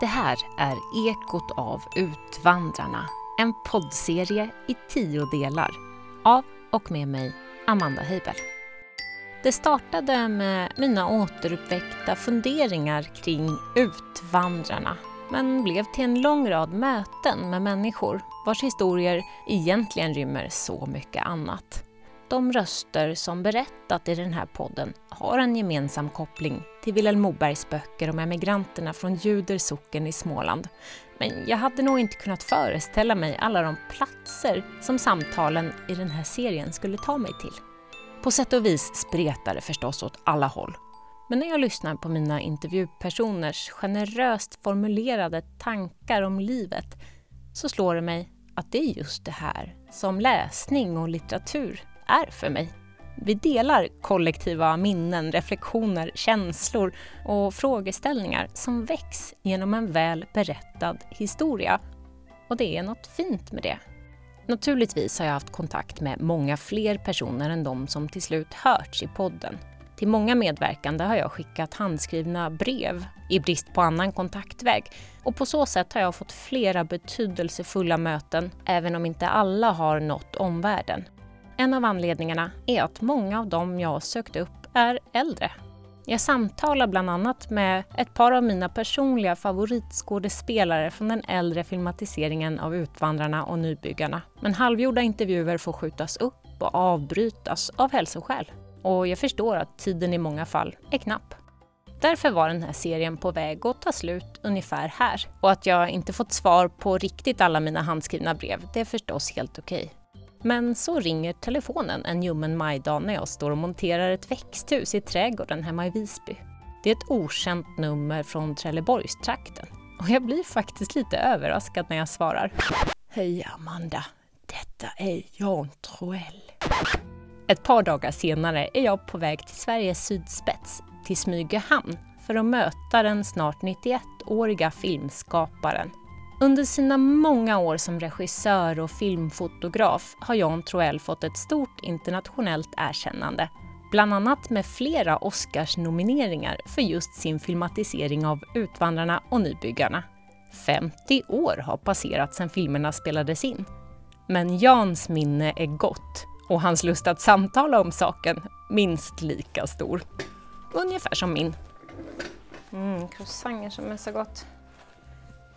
Det här är Ekot av Utvandrarna, en poddserie i tio delar av och med mig, Amanda Heibel. Det startade med mina återuppväckta funderingar kring Utvandrarna men blev till en lång rad möten med människor vars historier egentligen rymmer så mycket annat. De röster som berättat i den här podden har en gemensam koppling till Vilhelm Mobergs böcker om emigranterna från Judersocken i Småland. Men jag hade nog inte kunnat föreställa mig alla de platser som samtalen i den här serien skulle ta mig till. På sätt och vis spretar det förstås åt alla håll. Men när jag lyssnar på mina intervjupersoners generöst formulerade tankar om livet så slår det mig att det är just det här som läsning och litteratur är för mig. Vi delar kollektiva minnen, reflektioner, känslor och frågeställningar som väcks genom en väl berättad historia. Och det är något fint med det. Naturligtvis har jag haft kontakt med många fler personer än de som till slut hörts i podden. Till många medverkande har jag skickat handskrivna brev i brist på annan kontaktväg och på så sätt har jag fått flera betydelsefulla möten även om inte alla har nått omvärlden. En av anledningarna är att många av dem jag sökt upp är äldre. Jag samtalar bland annat med ett par av mina personliga favoritskådespelare från den äldre filmatiseringen av Utvandrarna och Nybyggarna. Men halvgjorda intervjuer får skjutas upp och avbrytas av hälsoskäl. Och jag förstår att tiden i många fall är knapp. Därför var den här serien på väg att ta slut ungefär här. Och att jag inte fått svar på riktigt alla mina handskrivna brev, det är förstås helt okej. Men så ringer telefonen en ljummen majdag när jag står och monterar ett växthus i trädgården hemma i Visby. Det är ett okänt nummer från Trelleborgstrakten och jag blir faktiskt lite överraskad när jag svarar. Hej Amanda, detta är Jan Troell. Ett par dagar senare är jag på väg till Sveriges sydspets, till Smygehamn, för att möta den snart 91-åriga filmskaparen under sina många år som regissör och filmfotograf har Jan Troell fått ett stort internationellt erkännande. Bland annat med flera Oscarsnomineringar för just sin filmatisering av Utvandrarna och Nybyggarna. 50 år har passerat sedan filmerna spelades in. Men Jans minne är gott och hans lust att samtala om saken minst lika stor. Ungefär som min. Mm, croissanter som är så gott.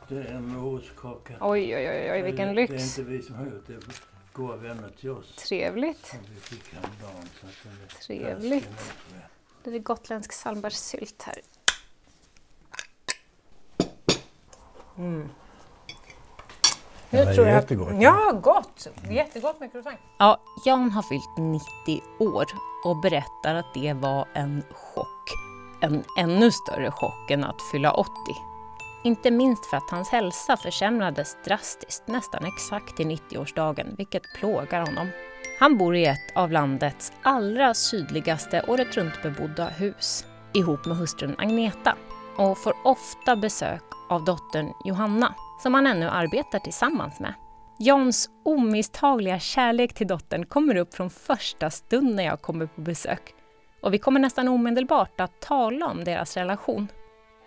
Det är en morotskaka. Oj, oj, oj, oj vilken lyx. Det är inte vi som har gjort det. Det är goda vänner till oss. Trevligt. Som vi fick häromdagen. Så att den är Trevligt. tror jag. Det är gotländsk salmbärssylt här. Mm. Den är jättegott. Ja, gott! Jättegott med croissant. Ja, Jan har fyllt 90 år och berättar att det var en chock. En ännu större chock än att fylla 80. Inte minst för att hans hälsa försämrades drastiskt nästan exakt till 90-årsdagen, vilket plågar honom. Han bor i ett av landets allra sydligaste året runt bebodda hus ihop med hustrun Agneta och får ofta besök av dottern Johanna som han ännu arbetar tillsammans med. Jans omisstagliga kärlek till dottern kommer upp från första stund när jag kommer på besök och vi kommer nästan omedelbart att tala om deras relation.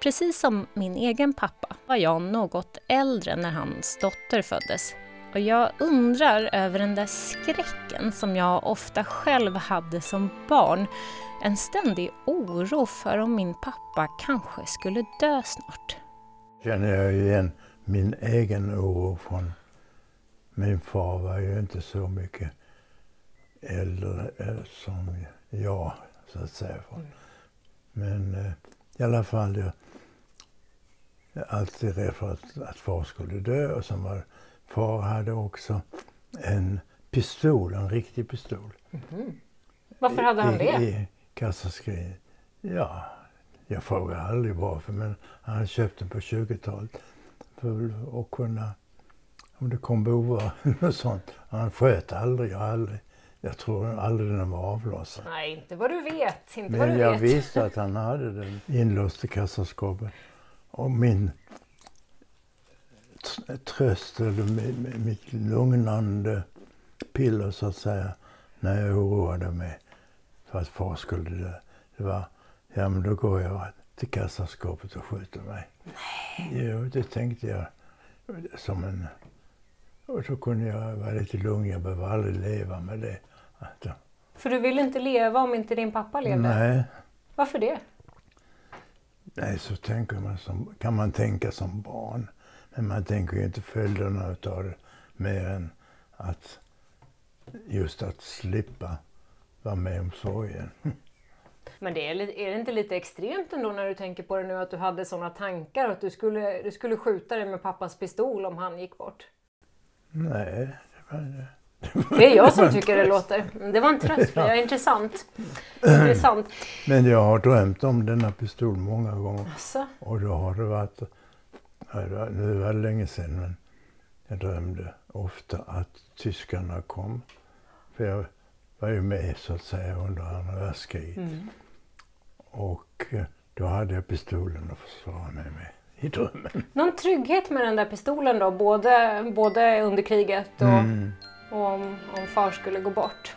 Precis som min egen pappa var Jan något äldre när hans dotter föddes. Och jag undrar över den där skräcken som jag ofta själv hade som barn. En ständig oro för om min pappa kanske skulle dö snart. Känner jag igen min egen oro från min far var ju inte så mycket äldre eh, som jag, så att säga. Men eh, i alla fall, jag jag alltid rädd för att, att far skulle dö. Och sen var, far hade också en pistol, en riktig pistol. Varför hade han I, det? i kassaskrinet. Ja, jag frågar aldrig varför, men han hade köpt den på 20-talet för att kunna, om det kom bovar och sånt. Han sköt aldrig, jag aldrig. Jag tror aldrig den var avlossad. Nej, inte vad du vet. Inte vad Men du jag vet. visste att han hade den inlåst i kassaskåpet. Och min tr- tröst, eller mi- mi- mitt lugnande piller så att säga, när jag oroade mig för att far skulle dö, det var, ja men då går jag till kassaskåpet och skjuter mig. Nej. Jo, det tänkte jag som en... Och så kunde jag vara lite lugn. Jag behöver aldrig leva med det. För du vill inte leva om inte din pappa levde? nej, Varför det? Nej, så tänker man som, kan man tänka som barn. Men man tänker ju inte följderna utav det mer än att just att slippa vara med om sorgen. Men det är, är det inte lite extremt ändå när du tänker på det nu att du hade sådana tankar att du skulle, du skulle skjuta dig med pappas pistol om han gick bort? Nej, det var det. Det är jag som tycker det låter. Det var en tröst för dig. Intressant. Intressant. Men jag har drömt om denna pistol många gånger. Alltså, Och då har det varit, ja, nu var det länge sedan, men jag drömde ofta att tyskarna kom. För jag var ju med så att säga under andra världskriget. mm. Och eh, då hade jag pistolen att försvara mig med i drömmen. Någon trygghet med den där pistolen då? Både, både under kriget och, Mm. Och om, om far skulle gå bort?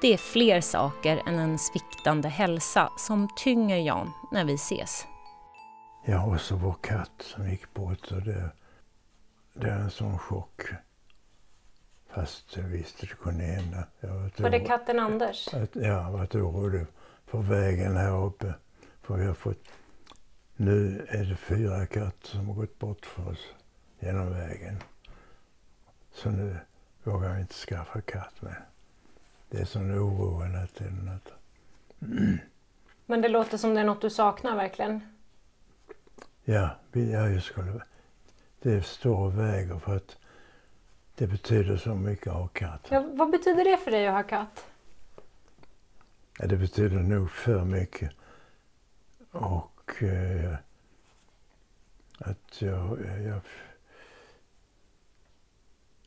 Det är fler saker än en sviktande hälsa som tynger Jan när vi ses. Ja, och så vår katt som gick bort. Och det, det är en sån chock. Fast jag visste det kunde hända. Var, Var det katten Anders? Att, ja, jag har varit orolig för vägen här uppe. För vi har fått, nu är det fyra katter som har gått bort för oss genom vägen. Så nu vågar vi inte skaffa katt med. Det är sån oro hela tiden. Att, Men det låter som det är något du saknar verkligen. ja, jag skulle, det står och väger för att det betyder så mycket att ha katt. Ja, vad betyder det för dig att ha katt? Ja, det betyder nog för mycket. Och eh, att jag, jag...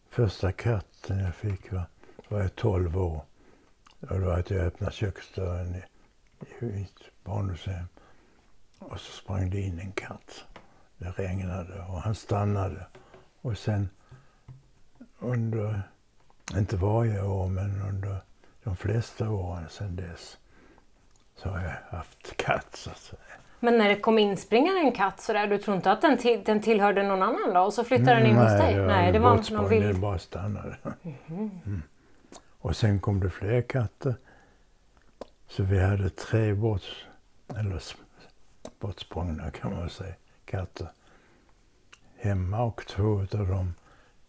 Första katten jag fick var, var jag 12 år. Och det var att jag öppnade köksdörren i, i mitt barndomshem. Och så sprang det in en katt. Det regnade och han stannade. Och sen under, inte varje år, men under de flesta åren sedan dess så har jag haft katt så att säga. Men när det kom inspringande en katt sådär, du tror inte att den, till, den tillhörde någon annan då? Och så flyttade den in hos dig? Nej, det var någon vild... Bara stannade. Mm. Och sen kom det fler katter. Så vi hade tre bort, eller bortsprungna kan man säga, katter hemma och två av dem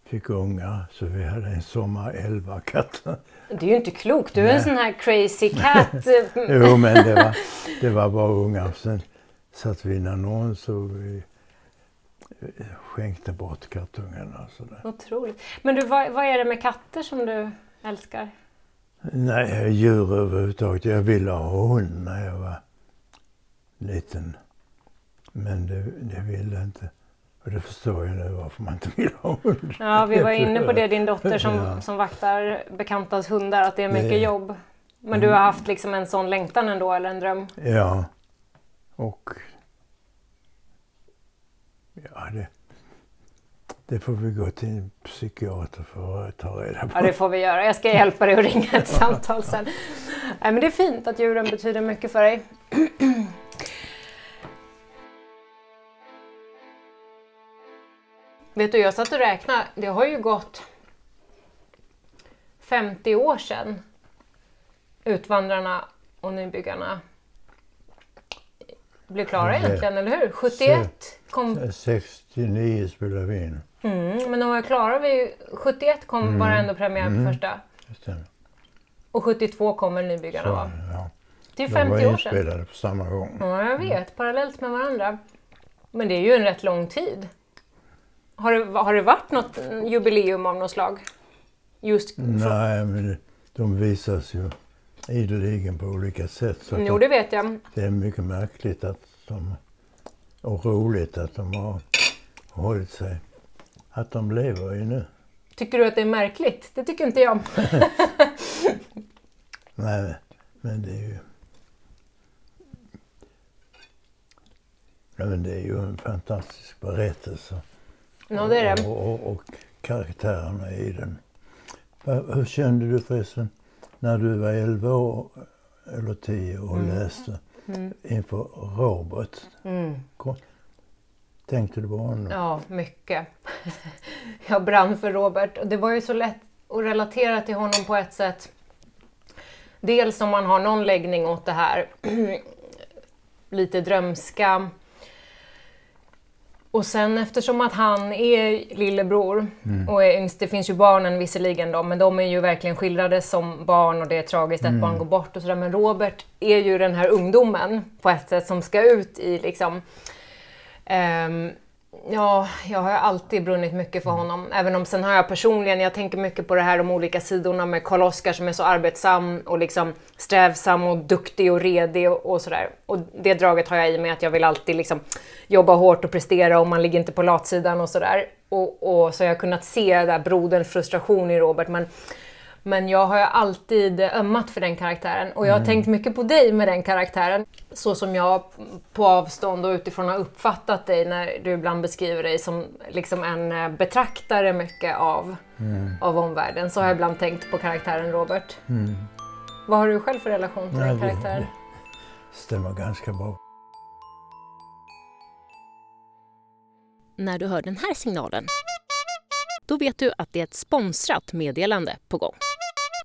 fick ungar. Så vi hade en sommar elva katter. Det är ju inte klokt, du är en Nej. sån här crazy cat. Jo, men det var, det var bara ungar. Sen satt vi en annons och vi eh, skänkte bort kattungarna och sådär. Otroligt. Men du, vad, vad är det med katter som du älskar? Nej, djur överhuvudtaget. Jag ville ha hund när jag var liten. Men det, det ville jag inte. Och det förstår jag nu varför man inte vill ha hund. Ja, vi var inne på det, din dotter som, Ja. som vaktar bekantas hundar, att det är mycket Det- jobb. Men du har haft liksom en sån längtan ändå, eller en dröm? Ja. Och... Ja, det... Det får vi gå till en psykiater för att ta reda på. Ja, det får vi göra. Jag ska hjälpa dig att ringa ett samtal sen. Nej, men det är fint att djuren betyder mycket för dig. Vet du, jag satt och räknade. Det har ju gått 50 år sedan Utvandrarna och Nybyggarna blev klara egentligen, eller hur? 71 kom 69 spelade vi in. Mm, men de var klara vid 71 kom var det ändå premiär på Mm. första. Och 72 kommer Nybyggarna va? ja. Det är De var 50 år sedan. inspelade på samma gång. Ja, jag vet. Parallellt med varandra. Men det är ju en rätt lång tid. Har det, har det varit något jubileum av något slag? Just Nej, men de visas ju ideligen på olika sätt. Så Jo, det vet jag. det är mycket märkligt att de, och roligt att de har hållit sig. Att de lever ju nu. Tycker du att det är märkligt? Det tycker inte jag. Nej, men det är ju... Ja, men det är ju en fantastisk berättelse. Ja, det är det. Och, och, och karaktärerna i den. Hur kände du förresten när du var 11 år eller 10 och Mm. läste? mm. inför Robert. Mm. Tänkte du på honom? Ja, mycket. Jag brann för Robert och det var ju så lätt att relatera till honom på ett sätt. Dels om man har någon läggning åt det här, lite drömska. Och sen eftersom att han är lillebror mm. och är yngst, det finns ju barnen visserligen då, men de är ju verkligen skildrade som barn och det är tragiskt att mm. barn går bort och sådär. Men Robert är ju den här ungdomen på ett sätt som ska ut i liksom um, Ja, jag har alltid brunnit mycket för honom. Även om sen har jag personligen, jag tänker mycket på det här de olika sidorna med Karl Oskar som är så arbetsam och liksom strävsam och duktig och redig och, och sådär. Och det draget har jag i mig att jag vill alltid liksom jobba hårt och prestera och man ligger inte på latsidan och sådär. Och, och så har jag kunnat se där broderns frustration i Robert. Men men jag har alltid ömmat för den karaktären och jag har mm. tänkt mycket på dig med den karaktären. Så som jag på avstånd och utifrån har uppfattat dig när du ibland beskriver dig som liksom en eh, betraktare mycket av, mm. av omvärlden. Så har jag ibland tänkt på karaktären Robert. Mm. Vad har du själv för relation till Nej, den karaktären? Det stämmer ganska bra. När du hör den här signalen, då vet du att det är ett sponsrat meddelande på gång.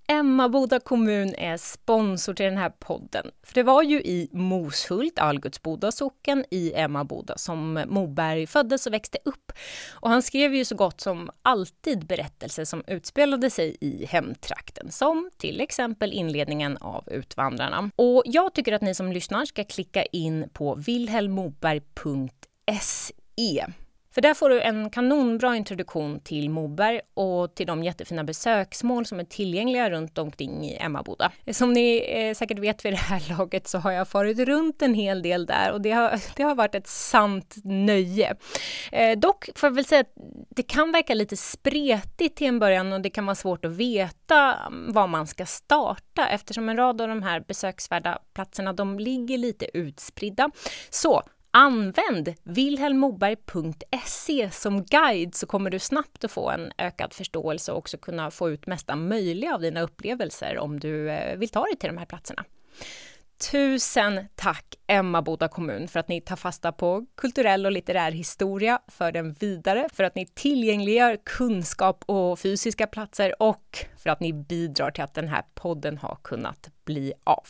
Emmaboda kommun är sponsor till den här podden. För det var ju i Moshult, Algutsboda socken i Emmaboda som Moberg föddes och växte upp. Och han skrev ju så gott som alltid berättelser som utspelade sig i hemtrakten, som till exempel inledningen av Utvandrarna. Och jag tycker att ni som lyssnar ska klicka in på wilhelmmoberg.se för där får du en kanonbra introduktion till Moberg och till de jättefina besöksmål som är tillgängliga runt omkring i Emmaboda. Som ni eh, säkert vet vid det här laget så har jag farit runt en hel del där och det har, det har varit ett sant nöje. Eh, dock får jag väl säga att det kan verka lite spretigt till en början och det kan vara svårt att veta mm, var man ska starta eftersom en rad av de här besöksvärda platserna de ligger lite utspridda. Så Använd wilhelmmoberg.se som guide så kommer du snabbt att få en ökad förståelse och också kunna få ut mesta möjliga av dina upplevelser om du eh, vill ta dig till de här platserna. Tusen tack Emmaboda kommun för att ni tar fasta på kulturell och litterär historia, för den vidare, för att ni tillgängliggör kunskap och fysiska platser och för att ni bidrar till att den här podden har kunnat bli av.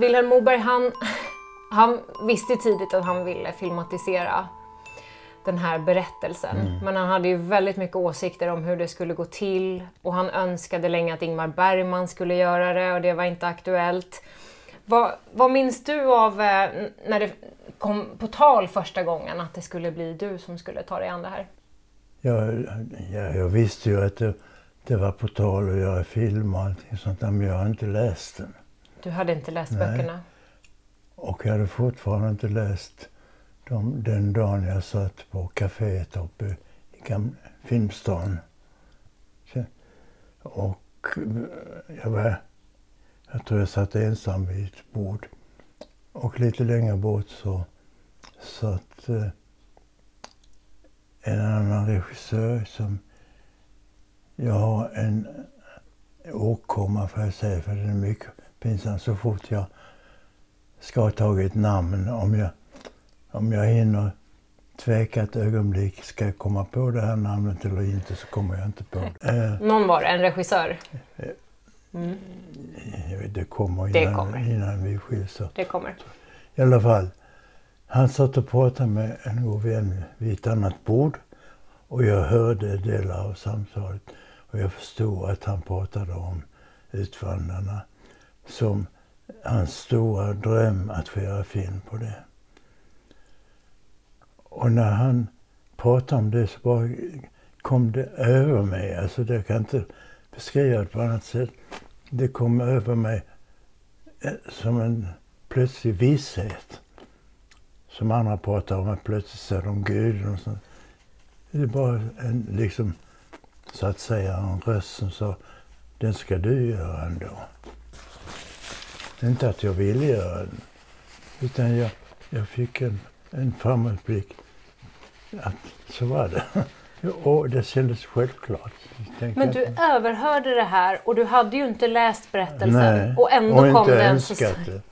Vilhelm Moberg, han, han visste tidigt att han ville filmatisera den här berättelsen. Mm. Men han hade ju väldigt mycket åsikter om hur det skulle gå till och han önskade länge att Ingmar Bergman skulle göra det och det var inte aktuellt. Vad, vad minns du av eh, när det kom på tal första gången att det skulle bli du som skulle ta dig an det här? Ja, ja jag visste ju att det, det var på tal att göra film och allting sånt där, men jag har inte läst den. Du hade inte läst Nej. böckerna? Och jag hade fortfarande inte läst dem den dagen jag satt på kaféet uppe i gamla Filmstan. Och jag var, jag tror jag satt ensam vid ett bord. Och lite längre bort så satt eh, en annan regissör som jag har en åkomma får jag säga, för den är mycket pinsamt så fort jag ska ha tagit namn. Om jag, om jag hinner tveka ett ögonblick, ska jag komma på det här namnet eller inte så kommer jag inte på det. Någon var det, en regissör? Mm. Det kommer innan, det kommer. innan vi skiljs Det kommer. I alla fall, han satt och pratade med en god vän vid ett annat bord och jag hörde delar av samtalet och jag förstod att han pratade om Utvandrarna som hans stora dröm att få göra film på det. Och när han pratade om det så bara kom det över mig. Alltså det kan inte beskriva det på annat sätt. Det kom över mig eh, som en plötslig visshet. Som andra pratar om, att plötsligt ser de Gud. Och sånt. Det är bara en, liksom, så att säga, en röst som sa, den ska du göra ändå. Inte att jag ville göra den, utan jag, jag fick en, en framåtblick att så var det. Och det kändes självklart. Men du överhörde det här och du hade ju inte läst berättelsen Nej, och ändå och kom den önskat det.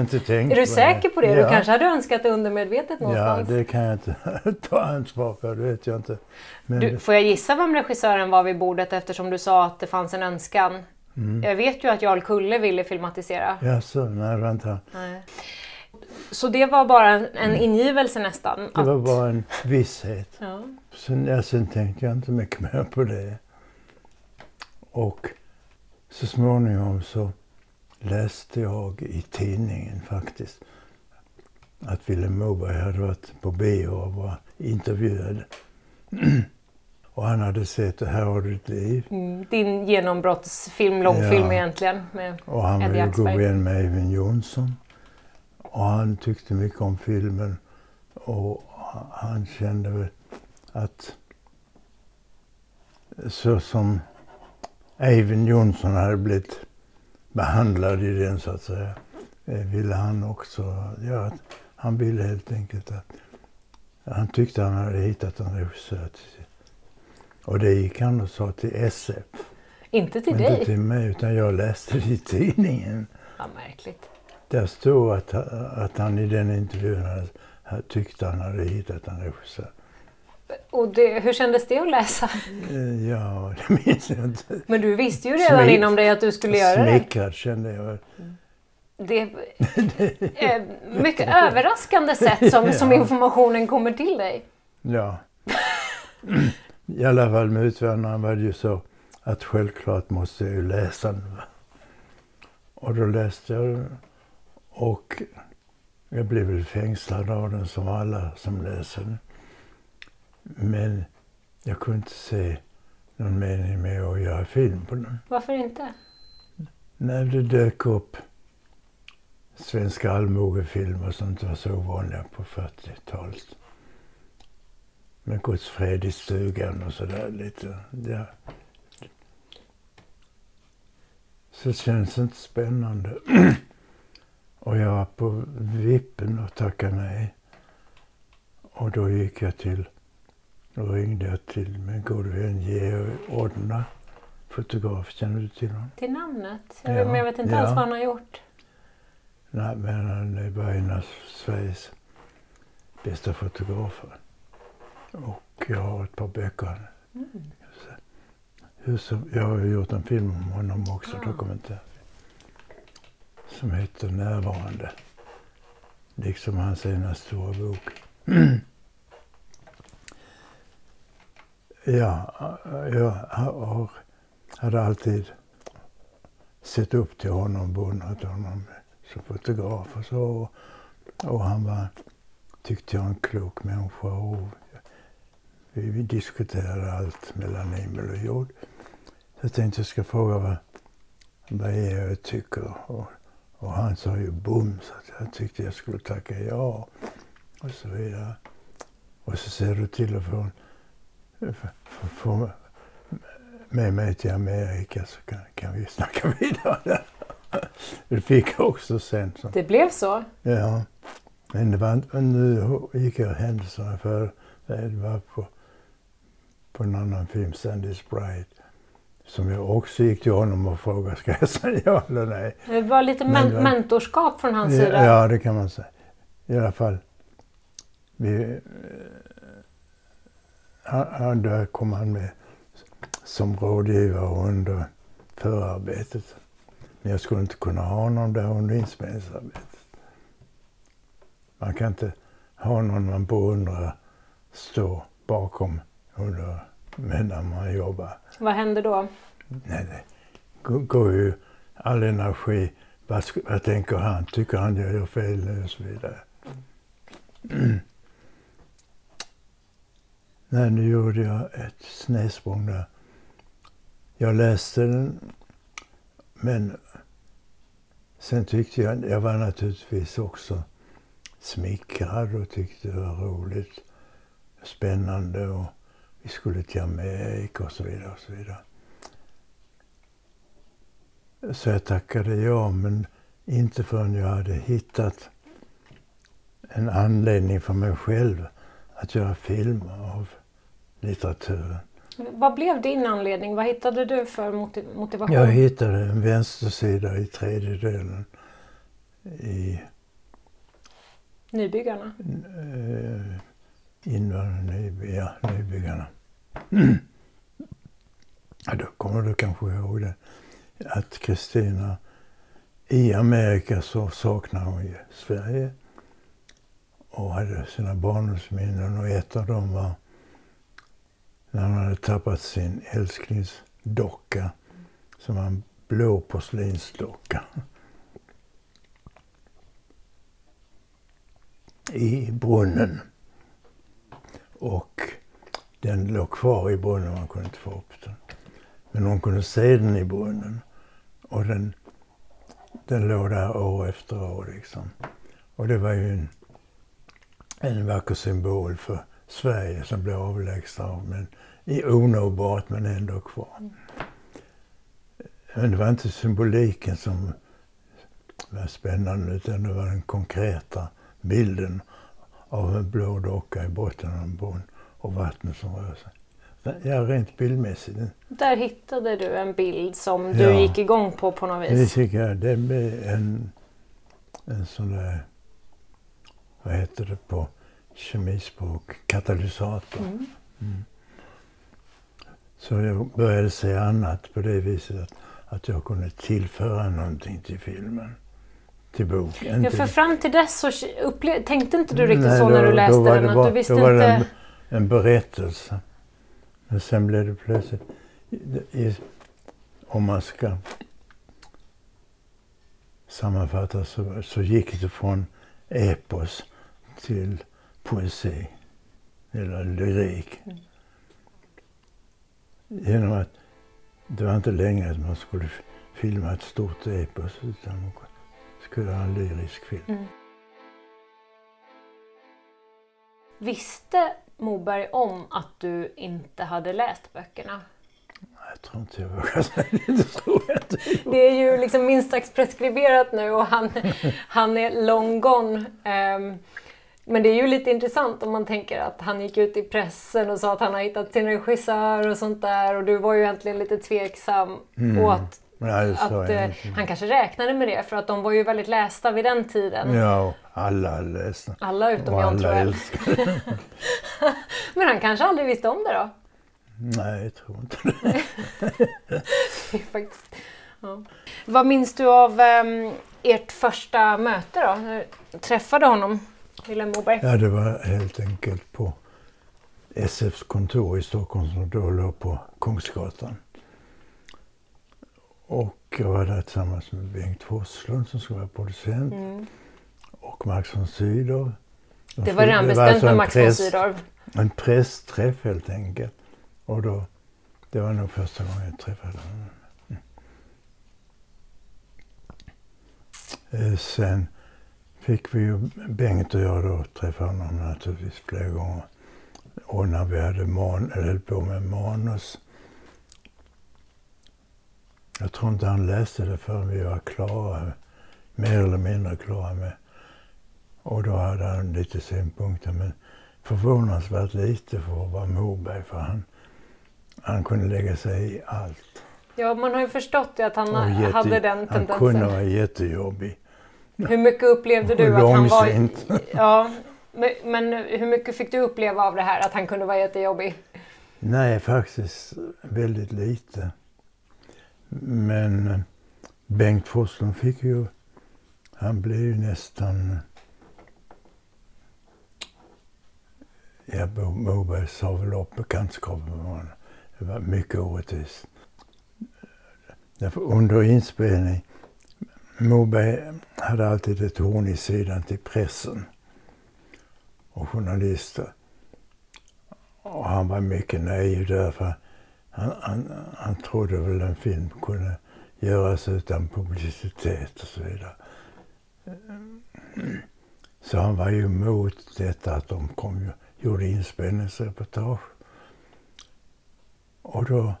Inte tänkt Är du säker på det? Du Ja. kanske hade önskat det undermedvetet Ja, någonstans? det kan jag inte ta ansvar för, det vet jag inte. Men Du, får jag gissa vem regissören var vid bordet eftersom du sa att det fanns en önskan? Mm. Jag vet ju att Jarl Kulle ville filmatisera. ja, så, nej, vänta. Nej. Så det var bara en, en ingivelse nästan? Mm. Det var att- bara en visshet. Ja. Sen, ja, sen tänkte jag inte mycket mer på det. Och så småningom så läste jag i tidningen faktiskt att Willem Moberg hade varit på bio och var intervjuad. och han hade sett Här har du ett liv. Mm, Din genombrottsfilm, långfilm Ja. egentligen. Med Och han var Eddie ju Axberg. god vän med Eivind Johnson. Och han tyckte mycket om filmen. Och han kände väl att så som Eivind Johnson hade blivit behandlad i den så att säga, eh, ville han också göra. Han ville helt enkelt att han tyckte han hade hittat en regissör till sig. Och det gick han och sa till SF. Inte till dig? inte till mig, utan jag läste det i tidningen. Ja, märkligt. Där stod att, att han i den intervjun hade, tyckte han hade hittat en regissör. Och det, hur kändes det att läsa? Eh, Ja, det minns jag inte. Men du visste ju redan Smick- inom dig att du skulle göra det. Smickrad kände jag. Det är mycket överraskande sätt som, som Ja. informationen kommer till dig. Ja. I alla fall med Utvandrarna var det ju så att självklart måste jag ju läsa va. Och då läste jag och jag blev väl fängslad av den som alla som läser den. Men jag kunde inte se någon mening med att göra film på den. Varför inte? När det dök upp svenska allmogefilmer som inte var så ovanliga på 40-talet. Med Guds fred i stugan och sådär lite. Ja. Så känns det inte spännande. och jag var på vippen och tackade nej. Och då gick jag till, då ringde jag till min gode vän Georg Odna, fotograf. Känner du till honom? Till namnet? Jag, Ja, men jag vet inte ja. alls vad han har gjort. Nej, men han är bara en av Sveriges bästa fotografer. Och jag har ett par böcker. Mm. Hur som, jag har ju gjort en film om honom också, Ah. dokumentär. Som heter Närvarande. Liksom hans ena stora bok. ja, jag har, hade alltid sett upp till honom, beundrat honom som fotograf och så. Och han var, tyckte jag, en klok människa. Och vi, diskuterade allt mellan himmel och jord. Så jag tänkte jag ska fråga vad, vad jag tycker. Och, och han sa ju bom, så att jag tyckte jag skulle tacka ja. Och så vidare. Och så ser du till att få, få, med mig till Amerika så kan, kan vi snacka vidare. Det fick jag också sen. Så. Det blev så? Ja, men det var nu gick jag händelserna för det var på, på en annan film, Sandy's Bride, som jag också gick till honom och frågade, ska jag säga ja eller nej? Det var lite Men men- mentorskap från hans sida. Ja, det kan man säga. I alla fall, vi, eh, han, där kom han med som rådgivare under förarbetet. Men jag skulle inte kunna ha honom där under inspelningsarbetet. Man kan inte ha någon man beundrar stå bakom under, medan man jobbar. Vad hände då? Nej, det går- ju all energi. Vad, vad tänker han? Tycker han jag gör fel och så vidare. Nej, nu gjorde jag ett snedsprång där. Jag läste den, men sen tyckte jag, jag var naturligtvis också smickrad och tyckte det var roligt, spännande och vi skulle till Amerika och så vidare och så vidare. Så jag tackade ja, men inte förrän jag hade hittat en anledning för mig själv att göra film av litteraturen. Vad blev din anledning? Vad hittade du för motiv motivation? Jag hittade en vänstersida i tredje delen i Nybyggarna? Eh, invandrarna, ja, nybyggarna ja, då kommer du kanske ihåg det. Att Kristina i Amerika så saknade hon ju Sverige och hade sina barndomsminnen och ett av dem var när han hade tappat sin älsklingsdocka som var en blå porslinsdocka. i brunnen. Och den låg kvar i brunnen, man kunde inte få upp den. Men hon kunde se den i brunnen. Och den, den låg där år efter år liksom. Och det var ju en, en vacker symbol för Sverige som blev avlägsna men i onåbart men ändå kvar. Men det var inte symboliken som var spännande utan det var den konkreta bilden av en blå docka i botten av en brunn och vattnet som rör sig. Ja, rent bildmässigt. Där hittade du en bild som du ja, gick igång på på något vis? Det tycker jag. Det är en, en sån där, vad heter det på kemispråk, katalysator. Mm. Mm. Så jag började se annat på det viset att, att jag kunde tillföra någonting till filmen till bok. Ja, för fram till dess så tänkte inte du riktigt Nej, så när du läste den? Bara, att du visste inte en, berättelse. Men sen blev det plötsligt, i, om man ska sammanfatta så, så gick det från epos till poesi, eller lyrik. Genom att det var inte längre att man skulle filma ett stort epos utan man skulle ha en lyrisk film. Mm. Visste Moberg om att du inte hade läst böckerna? Jag tror inte jag vågar säga det. Det tror jag inte. Det är ju liksom minst sagt preskriberat nu och han, han är long gone. Um, men det är ju lite intressant om man tänker att han gick ut i pressen och sa att han har hittat sin regissör och sånt där och du var ju egentligen lite tveksam mm. åt Nej, att eh, han kanske räknade med det för att de var ju väldigt lästa vid den tiden. Ja, alla läste. Alla utom John tror Men han kanske aldrig visste om det då? Nej, jag tror inte det. Faktiskt, ja. Vad minns du av um, ert första möte då? När du träffade honom, Wilhelm Moberg? Ja, det var helt enkelt på SFs kontor i Stockholm som då låg på Kungsgatan. Och jag var där tillsammans med Bengt Forslund som skulle vara producent. Mm. Och Max von Sydow. Det var redan bestämt alltså med Max von Sydow? En pressträff helt enkelt. Och då, det var nog första gången jag träffade honom. Mm. Sen fick vi ju, Bengt och jag då, träffa honom naturligtvis flera gånger. Och när vi hade man, höll på med manus jag tror inte han läste det förrän vi var klara, mer eller mindre klara med. Och då hade han lite synpunkter, men förvånansvärt lite för att vara Moberg, för han, han kunde lägga sig i allt. Ja, man har ju förstått att han jätte, hade den tendensen. Han kunde vara jättejobbig. Hur mycket upplevde du att han var... Ja, men hur mycket fick du uppleva av det här, att han kunde vara jättejobbig? Nej, faktiskt väldigt lite. Men eh, Bengt Forslund fick ju, han blev ju nästan, ja Moberg sa väl upp bekantskapen med honom. Det var mycket orättvist. Därför under inspelning, Moberg hade alltid ett horn i sidan till pressen och journalister. Och han var mycket naiv därför han, han, han trodde väl en film kunde göras utan publicitet och så vidare. Så han var ju emot detta att de kom, gjorde inspelningsreportage. Och då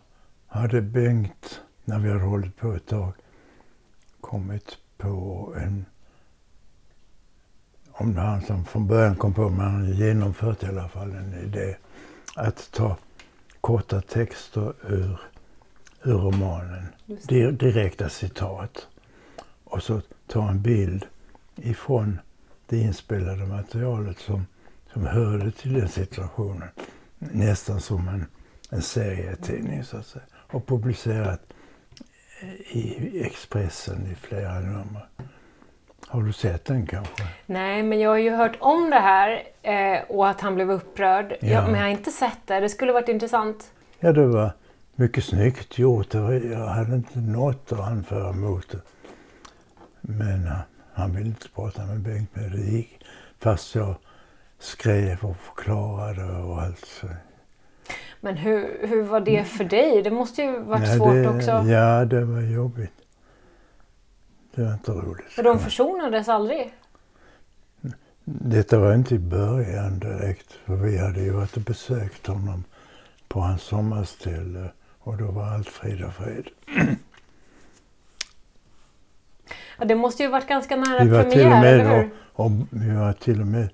hade Bengt, när vi hade hållit på ett tag, kommit på en om det var han som från början kom på, men han hade genomfört i alla fall en idé att ta korta texter ur, ur romanen. Direkta citat. Och så ta en bild ifrån det inspelade materialet som, som hörde till den situationen. Nästan som en, en serietidning så att säga. Och publicerat i Expressen i flera nummer. Har du sett den kanske? Nej, men jag har ju hört om det här eh, och att han blev upprörd. Ja. Jag, men jag har inte sett det. Det skulle varit intressant. Ja, det var mycket snyggt gjort. Jag hade inte något att anföra mot det. Men uh, han ville inte prata med Bengt, men det gick. Fast jag skrev och förklarade och allt. Så. Men hur, hur var det för dig? Det måste ju varit ja, svårt det, också. Ja, det var jobbigt. Det var inte roligt. För de försonades aldrig? Detta var inte i början direkt. För vi hade ju varit och besökt honom på hans sommarställe och då var allt frid och fred. Ja, det måste ju varit ganska nära vi var premiär, till och med eller hur? Och, och, vi var till och med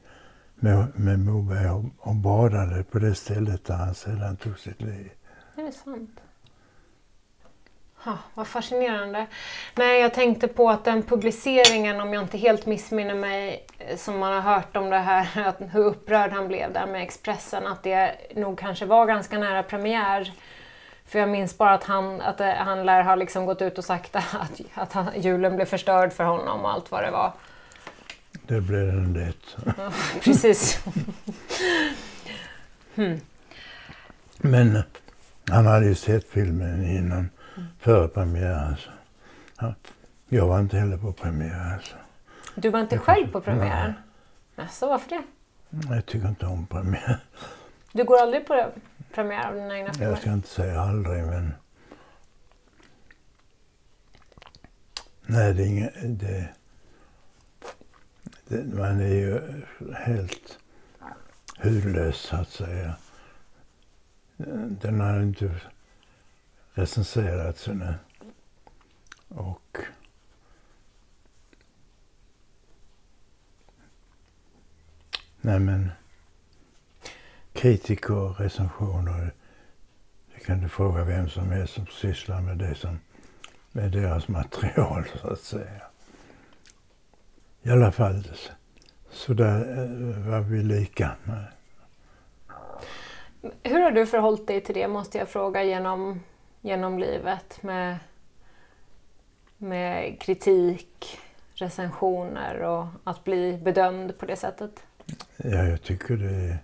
med, med Moberg och, och badade på det stället där han sedan tog sitt liv. Är det sant? Ha, vad fascinerande. Nej, jag tänkte på att den publiceringen, om jag inte helt missminner mig, eh, som man har hört om det här, att hur upprörd han blev där med Expressen, att det nog kanske var ganska nära premiär. För jag minns bara att han, att det, han lär ha liksom gått ut och sagt att, att han, julen blev förstörd för honom och allt vad det var. Det blev den det. Ja, precis. hmm. Men eh, han hade ju sett filmen innan. Före premiären. Alltså. Jag var inte heller på premiären. Alltså. Du var inte jag själv på premiären? Alltså, varför det? Jag tycker inte om premiär. Du går aldrig på premiär av dina egna filmer? Jag ska inte säga aldrig, men... Nej, det är inget... Det man är ju helt hudlös så att säga. Den har inte recenserat ännu. Och Nej men kritiker och recensioner, det kan du fråga vem som helst som sysslar med det som med deras material så att säga. I alla fall så där eh, var vi lika. Hur har du förhållit dig till det måste jag fråga genom, genom livet med, med kritik, recensioner och att bli bedömd på det sättet? Ja, jag tycker det är,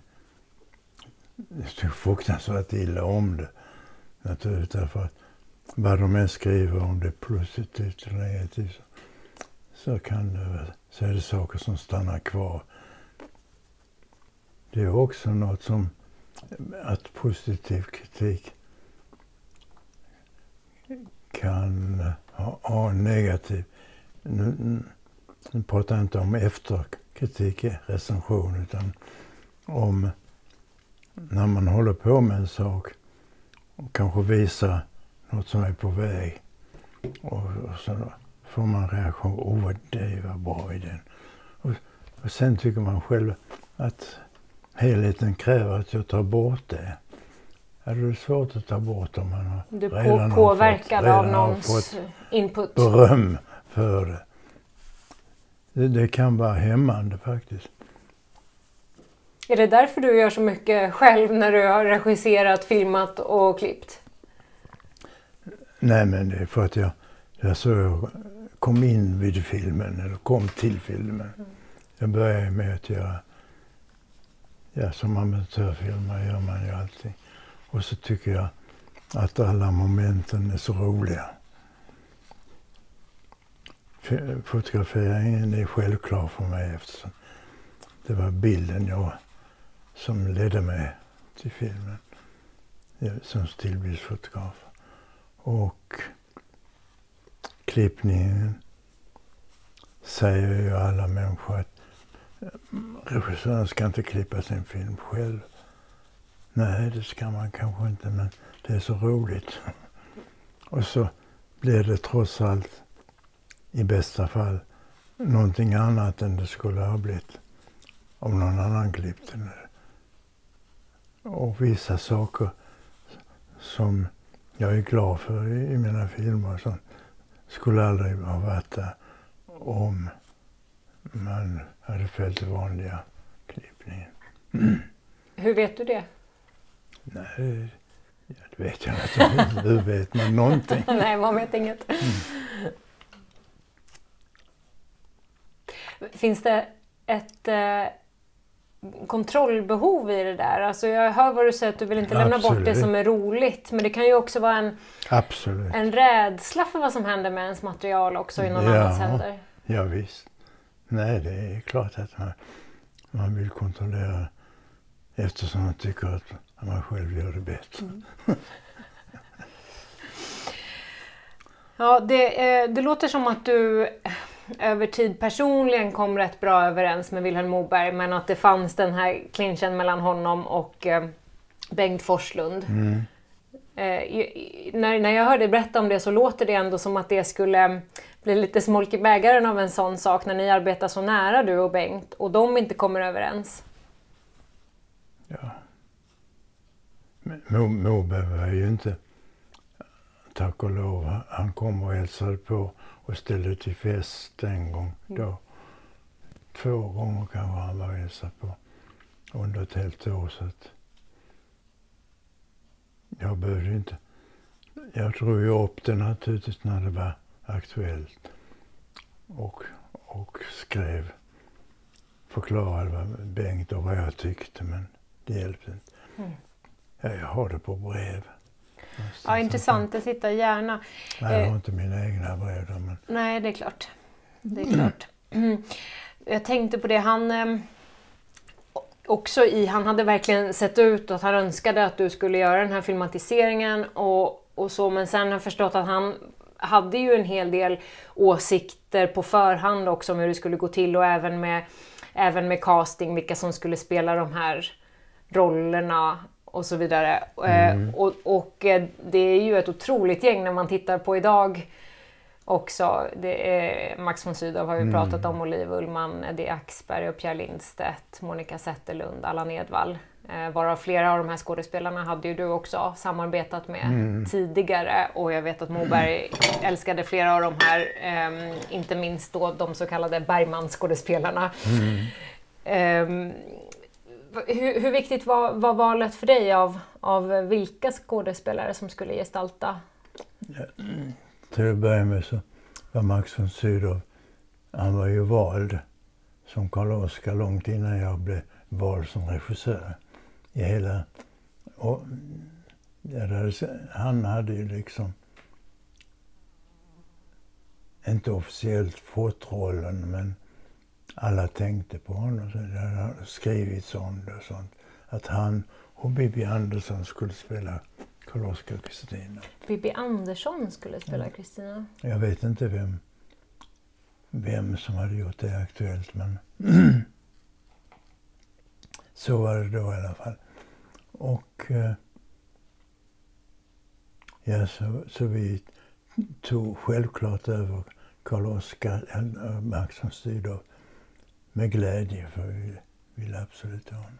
jag tycker fruktansvärt illa om det. Naturligtvis därför att vad de än skriver om det är positivt eller negativt så kan det så är det saker som stannar kvar. Det är också något som, att positiv kritik kan ha, A-negativ... Nu, nu pratar jag inte om efterkritik, recension, utan om när man håller på med en sak och kanske visar något som är på väg. Och, och så får man reaktion. Åh, oh, det var bra i den. Och, och sen tycker man själv att helheten kräver att jag tar bort det. Ja, det svårt att ta bort om man har du redan påverkad fått, av någons input. beröm för det. det. Det kan vara hämmande faktiskt. Är det därför du gör så mycket själv när du har regisserat, filmat och klippt? Nej, men det är för att jag, jag så kom in vid filmen, eller kom till filmen. Mm. Jag började med att göra, ja som amatörfilmare gör man ju alltid. Och så tycker jag att alla momenten är så roliga. Fotograferingen är självklar för mig eftersom det var bilden jag, som ledde mig till filmen eh, som stillbildsfotograf. Och klippningen säger ju alla människor att eh, regissören ska inte klippa sin film själv. Nej, det ska man kanske inte, men det är så roligt. Och så blir det trots allt, i bästa fall, någonting annat än det skulle ha blivit om någon annan klippte det. och vissa saker som jag är glad för i, mina filmer som skulle aldrig ha varit där om man hade följt den vanliga klippningen. Hur vet du det? Nej, det vet jag inte. Hur vet man någonting? Nej, man vet inget. Mm. Finns det ett eh, kontrollbehov i det där? Alltså jag hör vad du säger att du vill inte lämna Absolut. bort det som är roligt. Men det kan ju också vara en, Absolut. en rädsla för vad som händer med ens material också i någon ja, annans händer. Ja, visst. Nej, det är klart att man, man vill kontrollera eftersom man tycker att man själv gör det bättre. Mm. ja, det, eh, det låter som att du över tid personligen kom rätt bra överens med Vilhelm Moberg men att det fanns den här clinchen mellan honom och eh, Bengt Forslund. Mm. Eh, när, när jag hörde berätta om det så låter det ändå som att det skulle bli lite smolk i bägaren av en sån sak när ni arbetar så nära du och Bengt och de inte kommer överens. Ja. Moberg var ju inte, tack och lov, han kom och hälsade på och ställde till fest en gång mm. då. Två gånger kanske han var hälsade på under ett helt år. Så att jag behövde inte. Jag drog ju upp det naturligtvis när det var aktuellt och, och skrev, förklarade vad Bengt och vad jag tyckte men det hjälpte inte. Mm. Ja, jag har det på brev. Ja, intressant. Jag tittar gärna. Nej, jag har eh, inte mina egna brev men... Nej, det är klart. Det är klart. Jag tänkte på det, han ehm, också i, han hade verkligen sett ut att han önskade att du skulle göra den här filmatiseringen och, och så, men sen har jag förstått att han hade ju en hel del åsikter på förhand också om hur det skulle gå till och även med, även med casting, vilka som skulle spela de här rollerna och så vidare. Eh, mm. Och, och, eh, det är ju ett otroligt gäng när man tittar på idag också. Det är, Max von Sydow har vi mm. pratat om, Oliv Ullman, Eddie Axberg och Pierre Lindstedt, Monica Zetterlund, Allan Edwall. Eh, varav flera av de här skådespelarna hade ju du också samarbetat med mm. tidigare och jag vet att Moberg älskade flera av de här, eh, inte minst då de så kallade Bergman-skådespelarna. Mm. Eh, hur, hur, viktigt var, var, valet för dig av, av vilka skådespelare som skulle gestalta? Ja, till att börja med så var Max von Sydow, han var ju vald som Karl Oskar långt innan jag blev vald som regissör. I hela, och, hade, han hade ju liksom inte officiellt fått rollen men alla tänkte på honom. Så det har skrivits om det och sånt. Att han och Bibi Andersson skulle spela Karl-Oskar och Kristina. Bibi Andersson skulle spela Kristina? Ja. Jag vet inte vem, vem som hade gjort det aktuellt men så var det då i alla fall. Och eh, ja, så, så vi tog självklart över Karl-Oskar, äh, Max von Sydow med glädje för vi ville absolut ha honom.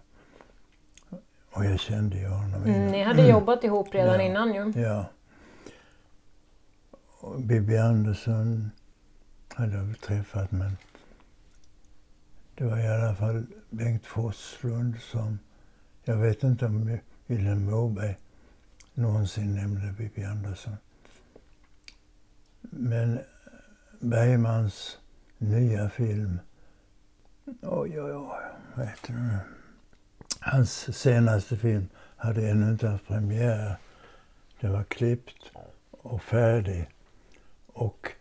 Och jag kände ju honom mm, Ni hade jobbat ihop redan ja, innan ju. Ja. Och Bibi Andersson hade jag träffat men det var i alla fall Bengt Forslund som, jag vet inte om Vilhelm Moberg någonsin nämnde Bibi Andersson. Men Bergmans nya film Oj, oj, oj. Vet du. Hans senaste film hade ännu inte haft premiär. Den var klippt och färdig. Och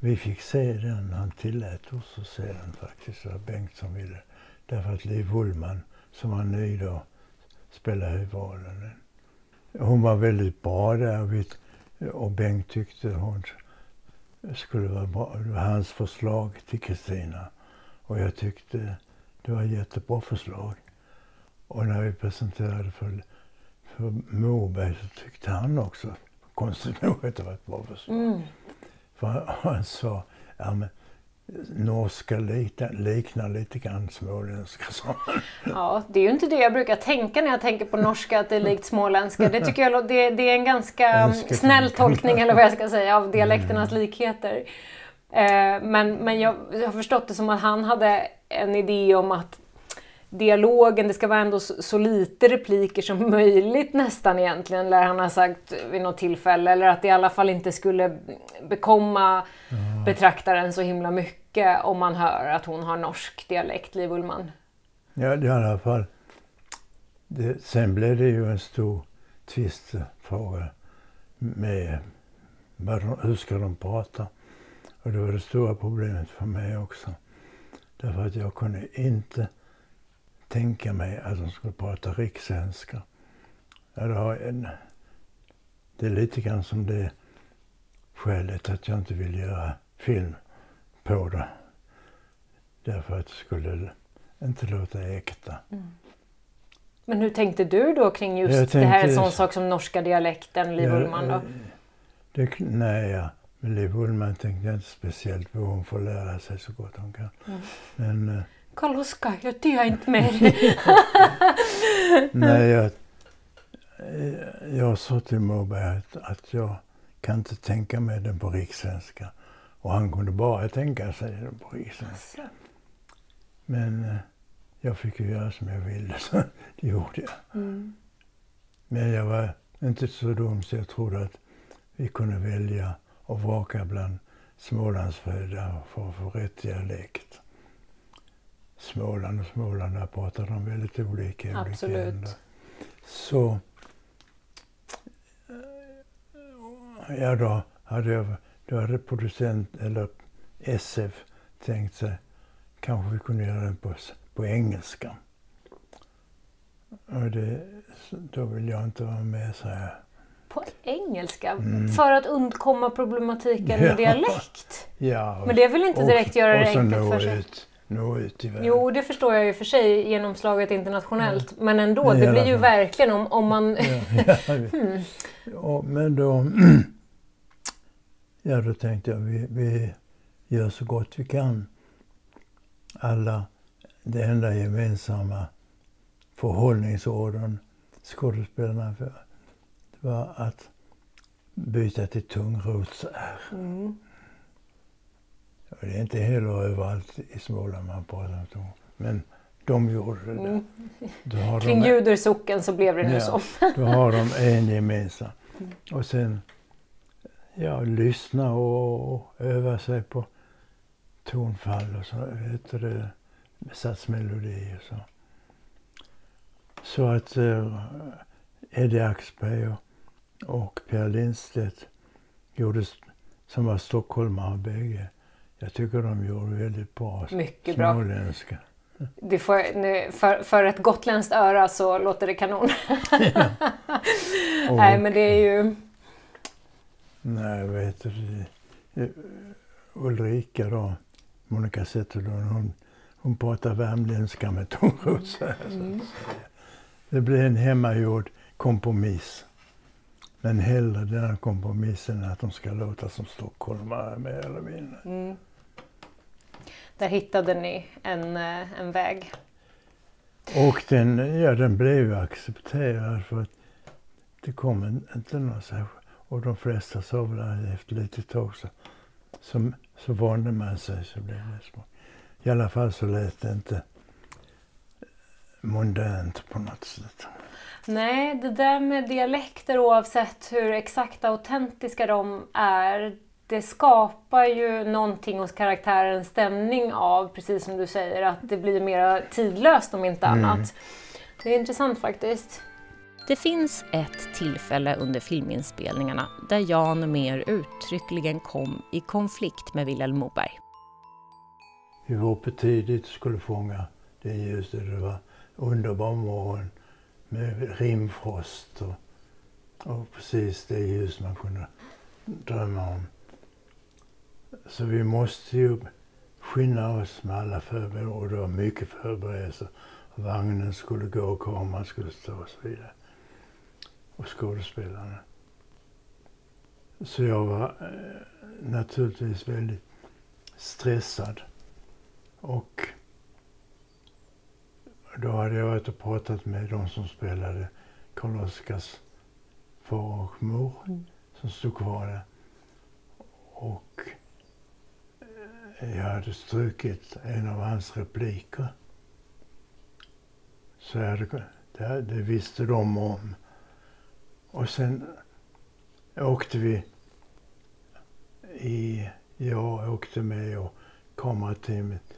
vi fick se den. Han tillät oss att se den faktiskt. Det var Bengt som ville. Därför att Liv Ullman, som var ny då, spelade huvudrollen. Hon var väldigt bra där och Bengt tyckte hon skulle vara bra. Det var hans förslag till Kristina. Och jag tyckte det var ett jättebra förslag. Och när vi presenterade för, för Moberg så tyckte han också, konstigt nog, att det var ett bra förslag. Mm. För han sa, ja men norska liknar, liknar lite grann småländska. Ja, det är ju inte det jag brukar tänka när jag tänker på norska, att det är likt småländska. Det tycker jag det, det är en ganska snäll tolkning, eller vad jag ska säga, av dialekternas mm. likheter. Eh, men, men jag har förstått det som att han hade en idé om att dialogen, det ska vara ändå så, så, lite repliker som möjligt nästan egentligen, lär han ha sagt vid något tillfälle. Eller att det i alla fall inte skulle bekomma mm. betraktaren så himla mycket om man hör att hon har norsk dialekt, Liv Ullman. Ja, i alla fall. Det, sen blev det ju en stor tvistfråga med hur ska de prata? Och det var det stora problemet för mig också. Därför att jag kunde inte tänka mig att de skulle prata rikssvenska. En, det är lite grann som det skälet att jag inte vill göra film på det. Därför att det skulle inte låta äkta. Mm. Men hur tänkte du då kring just tänkte, det här, en sån sak som norska dialekten, Liv ja, Ullman då? Det, nej, ja. Men Liv Ullman tänkte jag inte speciellt på. Hon får lära sig så gott hon kan. Mm. Men, eh, Karl-Oskar, jag tyr inte mer. Nej, jag, jag sa till Moberg att, att jag kan inte tänka mig den på rikssvenska. Och han kunde bara tänka sig den på rikssvenska. Men eh, jag fick ju göra som jag ville, så det gjorde jag. Mm. Men jag var inte så dum så jag trodde att vi kunde välja och vraka bland Smålandsfödda för att få rätt dialekt. Småland och Småland, där pratar de väldigt olika i olika länder. Så ja, då hade, jag, då hade producent, eller SF, tänkt sig kanske vi kunde göra den på, på engelska. Och det, då vill jag inte vara med, så här. Engelska? Mm. För att undkomma problematiken med ja. dialekt? Ja. Men det vill inte direkt och, göra det enkelt för sig? Ut nå ut i världen. Jo, det förstår jag ju för sig genomslaget internationellt. Ja. Men ändå, det blir ju verkligen om, om man... Ja, hmm. ja, men då... Ja, då tänkte jag vi, vi gör så gott vi kan. Alla, det enda gemensamma förhållningsorden skådespelarna för, det var att byta till tungrots-R. Mm. Och det är inte heller överallt i Småland man pratar om tom. Men de gjorde det. Mm. Kring de, Judersocken så blev det nu ja, så. då har de en gemensam. Mm. Och sen ja, lyssna och, och öva sig på tonfall och så heter det satsmelodi och så. Så att uh, Eddie Axberg och, och Per Lindstedt gjorde, som var stockholmare bägge, jag tycker de gjorde väldigt bra Mycket småländska. Det får, för, för ett gotländskt öra så låter det kanon. Ja. Nej, men det är ju... Nej, vad heter det? Ulrika då, Monica Zetterlund, hon, hon pratar värmländska med tungrosa. Mm. Det blir en hemmagjord kompromiss. Men hellre den kompromissen att de ska låta som stockholmare mer eller mindre. Mm. Där hittade ni en, eh, en väg. Och den, ja, den blev accepterad för att det kom inte någon särskild... Och de flesta sa väl efter lite tag så, så, så vande man sig så blev det små. I alla fall så lät det inte mondänt på något sätt. Nej, det där med dialekter oavsett hur exakta och autentiska de är, det skapar ju någonting hos karaktären stämning av, precis som du säger, att det blir mer tidlöst om inte mm. annat. Det är intressant faktiskt. Det finns ett tillfälle under filminspelningarna där Jan mer uttryckligen kom i konflikt med Vilhelm Moberg. Vi var uppe tidigt skulle fånga det ljuset. Det var underbar morgon med rimfrost och, och precis det ljus man kunde drömma om. Så vi måste ju skynda oss med alla förberedelser och det var mycket förberedelser. Vagnen skulle gå, kameran skulle stå och så vidare. Och skådespelarna. Så jag var eh, naturligtvis väldigt stressad. Och då hade jag varit och pratat med de som spelade Karl-Oskars far och mor mm. som stod kvar där. Och jag hade strukit en av hans repliker. Så jag hade, det, det visste de om. Och sen åkte vi i, jag åkte med och kamerateamet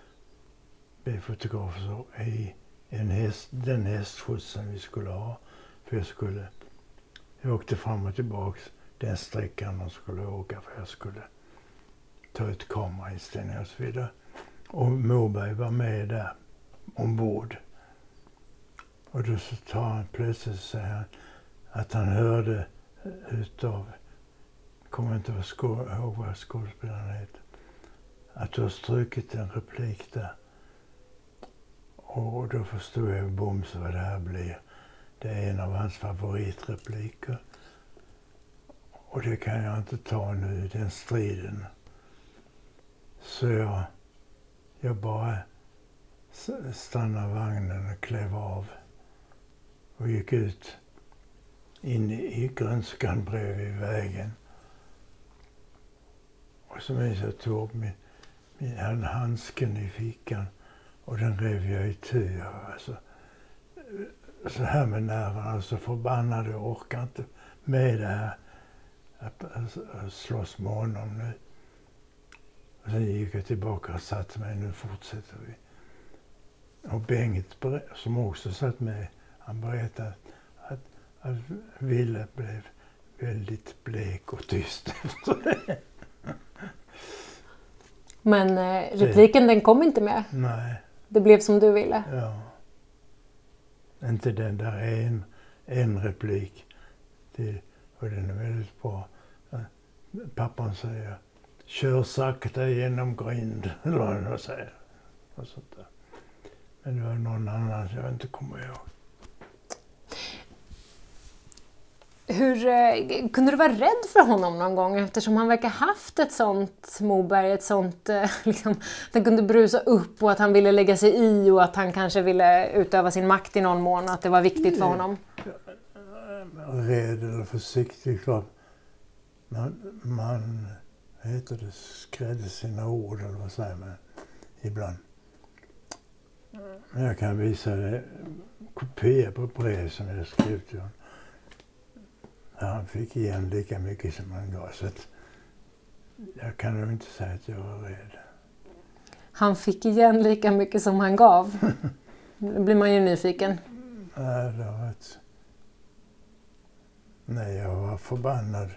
med fotografer i en häst, den hästskjutsen vi skulle ha. För jag skulle, jag åkte fram och tillbaks den sträckan de skulle åka för jag skulle ta ut kamerainställningar och så vidare. Och Moberg var med där ombord. Och då så tar han plötsligt så säger han att han hörde utav, kommer inte ihåg vad skådespelaren heter, att du har strukit en replik där. Och då förstod jag bums vad det här blir. Det är en av hans favoritrepliker. Och det kan jag inte ta nu, den striden. Så jag, jag bara stannade vagnen och klev av och gick ut in i grönskan bredvid vägen. Och så minns jag tog min, min handsken i fickan och den rev jag itu. Alltså, så här med nerverna, så förbannad. Jag orkar inte med det här. Att, att, att slåss med honom nu. Och sen gick jag tillbaka och satte mig. Nu fortsätter vi. Och Bengt, som också satt med, han berättade att, att Ville blev väldigt blek och tyst efter det. Men eh, repliken den kom inte med? Nej. Det blev som du ville? Ja. Inte den där en, en replik. Det, och den är väldigt bra. Pappan säger Kör sakta genom grind, eller vad han säger. Och sånt där. Men det var någon annan jag inte kommer ihåg. Hur, eh, kunde du vara rädd för honom någon gång eftersom han verkar haft ett sånt Moberg, ett sånt eh, liksom, att han kunde brusa upp och att han ville lägga sig i och att han kanske ville utöva sin makt i någon mån och att det var viktigt för honom? Rädd eller försiktig, klart. Man, man heter det, skrädde sina ord eller vad säger man ibland. Men jag kan visa dig kopia på brev som jag skrev till honom han fick igen lika mycket som han gav. Så att jag kan nog inte säga att jag var rädd. Han fick igen lika mycket som han gav? Då blir man ju nyfiken. Nej, det jag var förbannad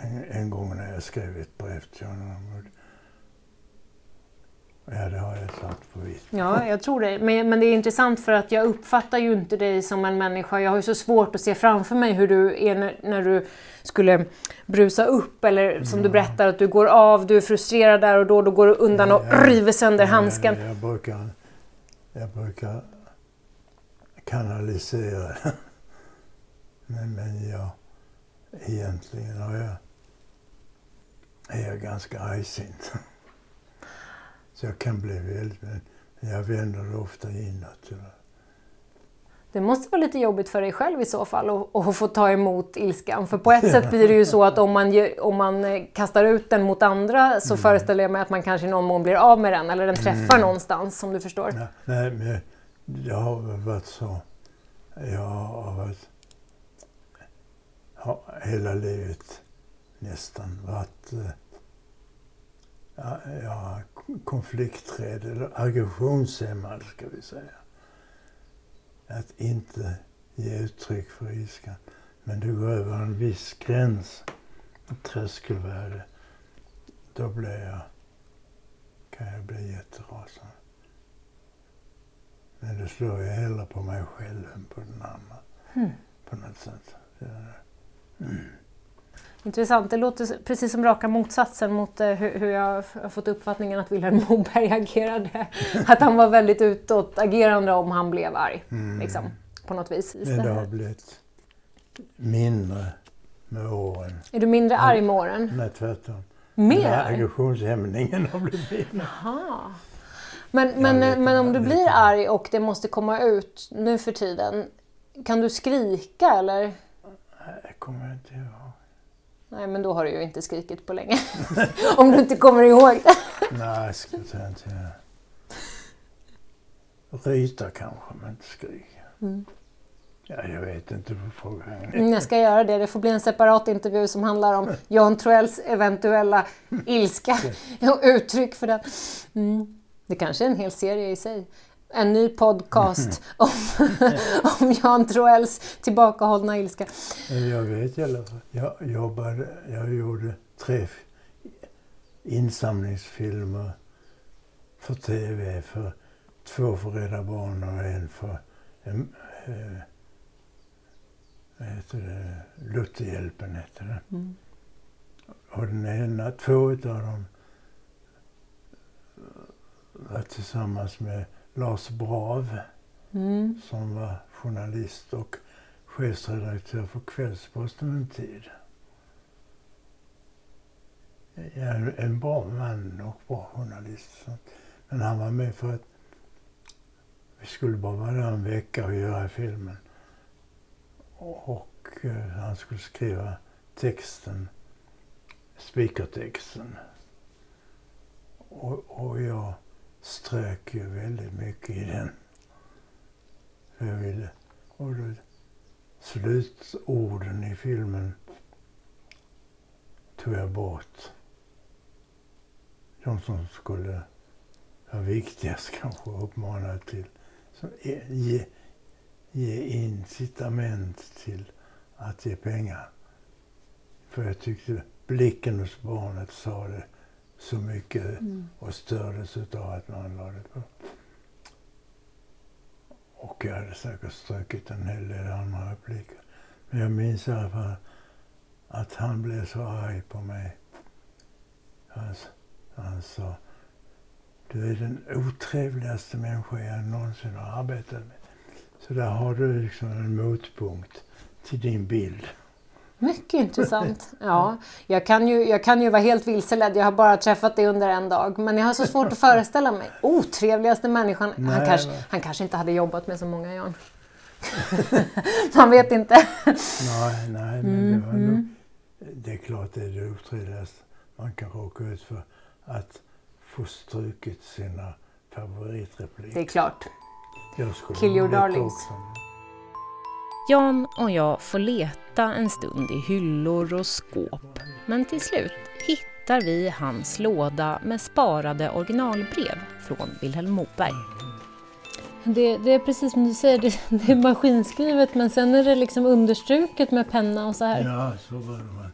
en, en gång när jag skrev ett brev till honom. Ja, det har jag svart på vitt. Ja, jag tror det. Men, men det är intressant för att jag uppfattar ju inte dig som en människa. Jag har ju så svårt att se framför mig hur du är när, när du skulle brusa upp eller som mm. du berättar att du går av, du är frustrerad där och då, då går du undan och jag, river sönder jag, handsken. Jag, jag, brukar, jag brukar kanalisera. men, men jag, egentligen har jag, är jag ganska argsint. Så jag kan bli väldigt, men jag vänder ofta inåt. Det måste vara lite jobbigt för dig själv i så fall att få ta emot ilskan. För på ett sätt blir det ju så att om man, om man eh, kastar ut den mot andra så mm. föreställer jag mig att man kanske i någon mån blir av med den eller den träffar mm. någonstans som du förstår. Nej, nej men det har varit så. Jag har varit hela livet nästan varit eh, ja, konflikträdd eller aggressionshämmad ska vi säga. Att inte ge uttryck för ilskan. Men du går över en viss gräns, ett tröskelvärde, då blir jag, kan jag bli jätterasande. Men då slår jag hellre på mig själv än på den andra. Mm. På något sätt. Mm. Intressant. Det låter precis som raka motsatsen mot eh, hur, hur jag har fått uppfattningen att Vilhelm Moberg agerade. Att han var väldigt utåtagerande om han blev arg. Mm. Liksom, på något vis. Men det har blivit mindre med åren. Är du mindre arg med åren? Nej, tvärtom. Mer aggressionshämningen har blivit... Jaha. Men, Jag men, vet men om du jag blir arg och det måste komma ut nu för tiden, kan du skrika eller? Jag kommer inte ihåg. Nej, men då har du ju inte skrikit på länge. om du inte kommer ihåg det. Nej, jag säga inte. Ryta kanske, men inte skrika. Mm. Ja, jag vet inte. Mm, Jag ska göra det. Det får bli en separat intervju som handlar om Jan Troells eventuella ilska och uttryck för den. Mm. Det kanske är en hel serie i sig. En ny podcast om, om Jan Troells tillbakahållna ilska. Jag vet i alla fall. Jag jobbade, jag gjorde tre insamlingsfilmer för TV. För två för Rädda Barnen och en för en, eh, vad heter det? Lutherhjälpen heter det. Mm. Och den ena, två utav dem var tillsammans med Lars Brav Mm. som var journalist och chefsredaktör för Kvällsposten en tid. Ja, en bra man och bra journalist. Men han var med för att vi skulle bara vara där en vecka och göra filmen. Och eh, han skulle skriva texten, speakertexten. Och, och jag strök ju väldigt mycket i den. Jag ville. Och då, slutorden i filmen tog jag bort. De som skulle vara viktigast kanske uppmana till. Som ge, ge incitament till att ge pengar. För jag tyckte blicken hos barnet sa det så mycket Mm. och stördes utav att man la det på. Och jag hade säkert strukit en hel del andra repliker. Men jag minns i alla fall att han blev så arg på mig. Han, han sa, du är den otrevligaste människa jag någonsin har arbetat med. Så där har du liksom en motpunkt till din bild. Mycket intressant. Ja, jag, kan ju, jag kan ju vara helt vilseledd. Jag har bara träffat dig under en dag. Men jag har så svårt att föreställa mig. Otrevligaste människan. Han Nej, kanske, men- han kanske inte hade jobbat med så många Jan. Man vet inte. Nej, nej, men Mm, det var nog, Det är klart det är det otrevligaste man kan råka ut för. Att få strukit sina favoritrepliker. Det är klart. Kill your darlings. också. Jan och jag får leta en stund i hyllor och skåp. Men till slut hittar vi hans låda med sparade originalbrev från Vilhelm Moberg. Det, det är precis som du säger, det, det är maskinskrivet men sen är det liksom understruket med penna och så här. Ja, så var det.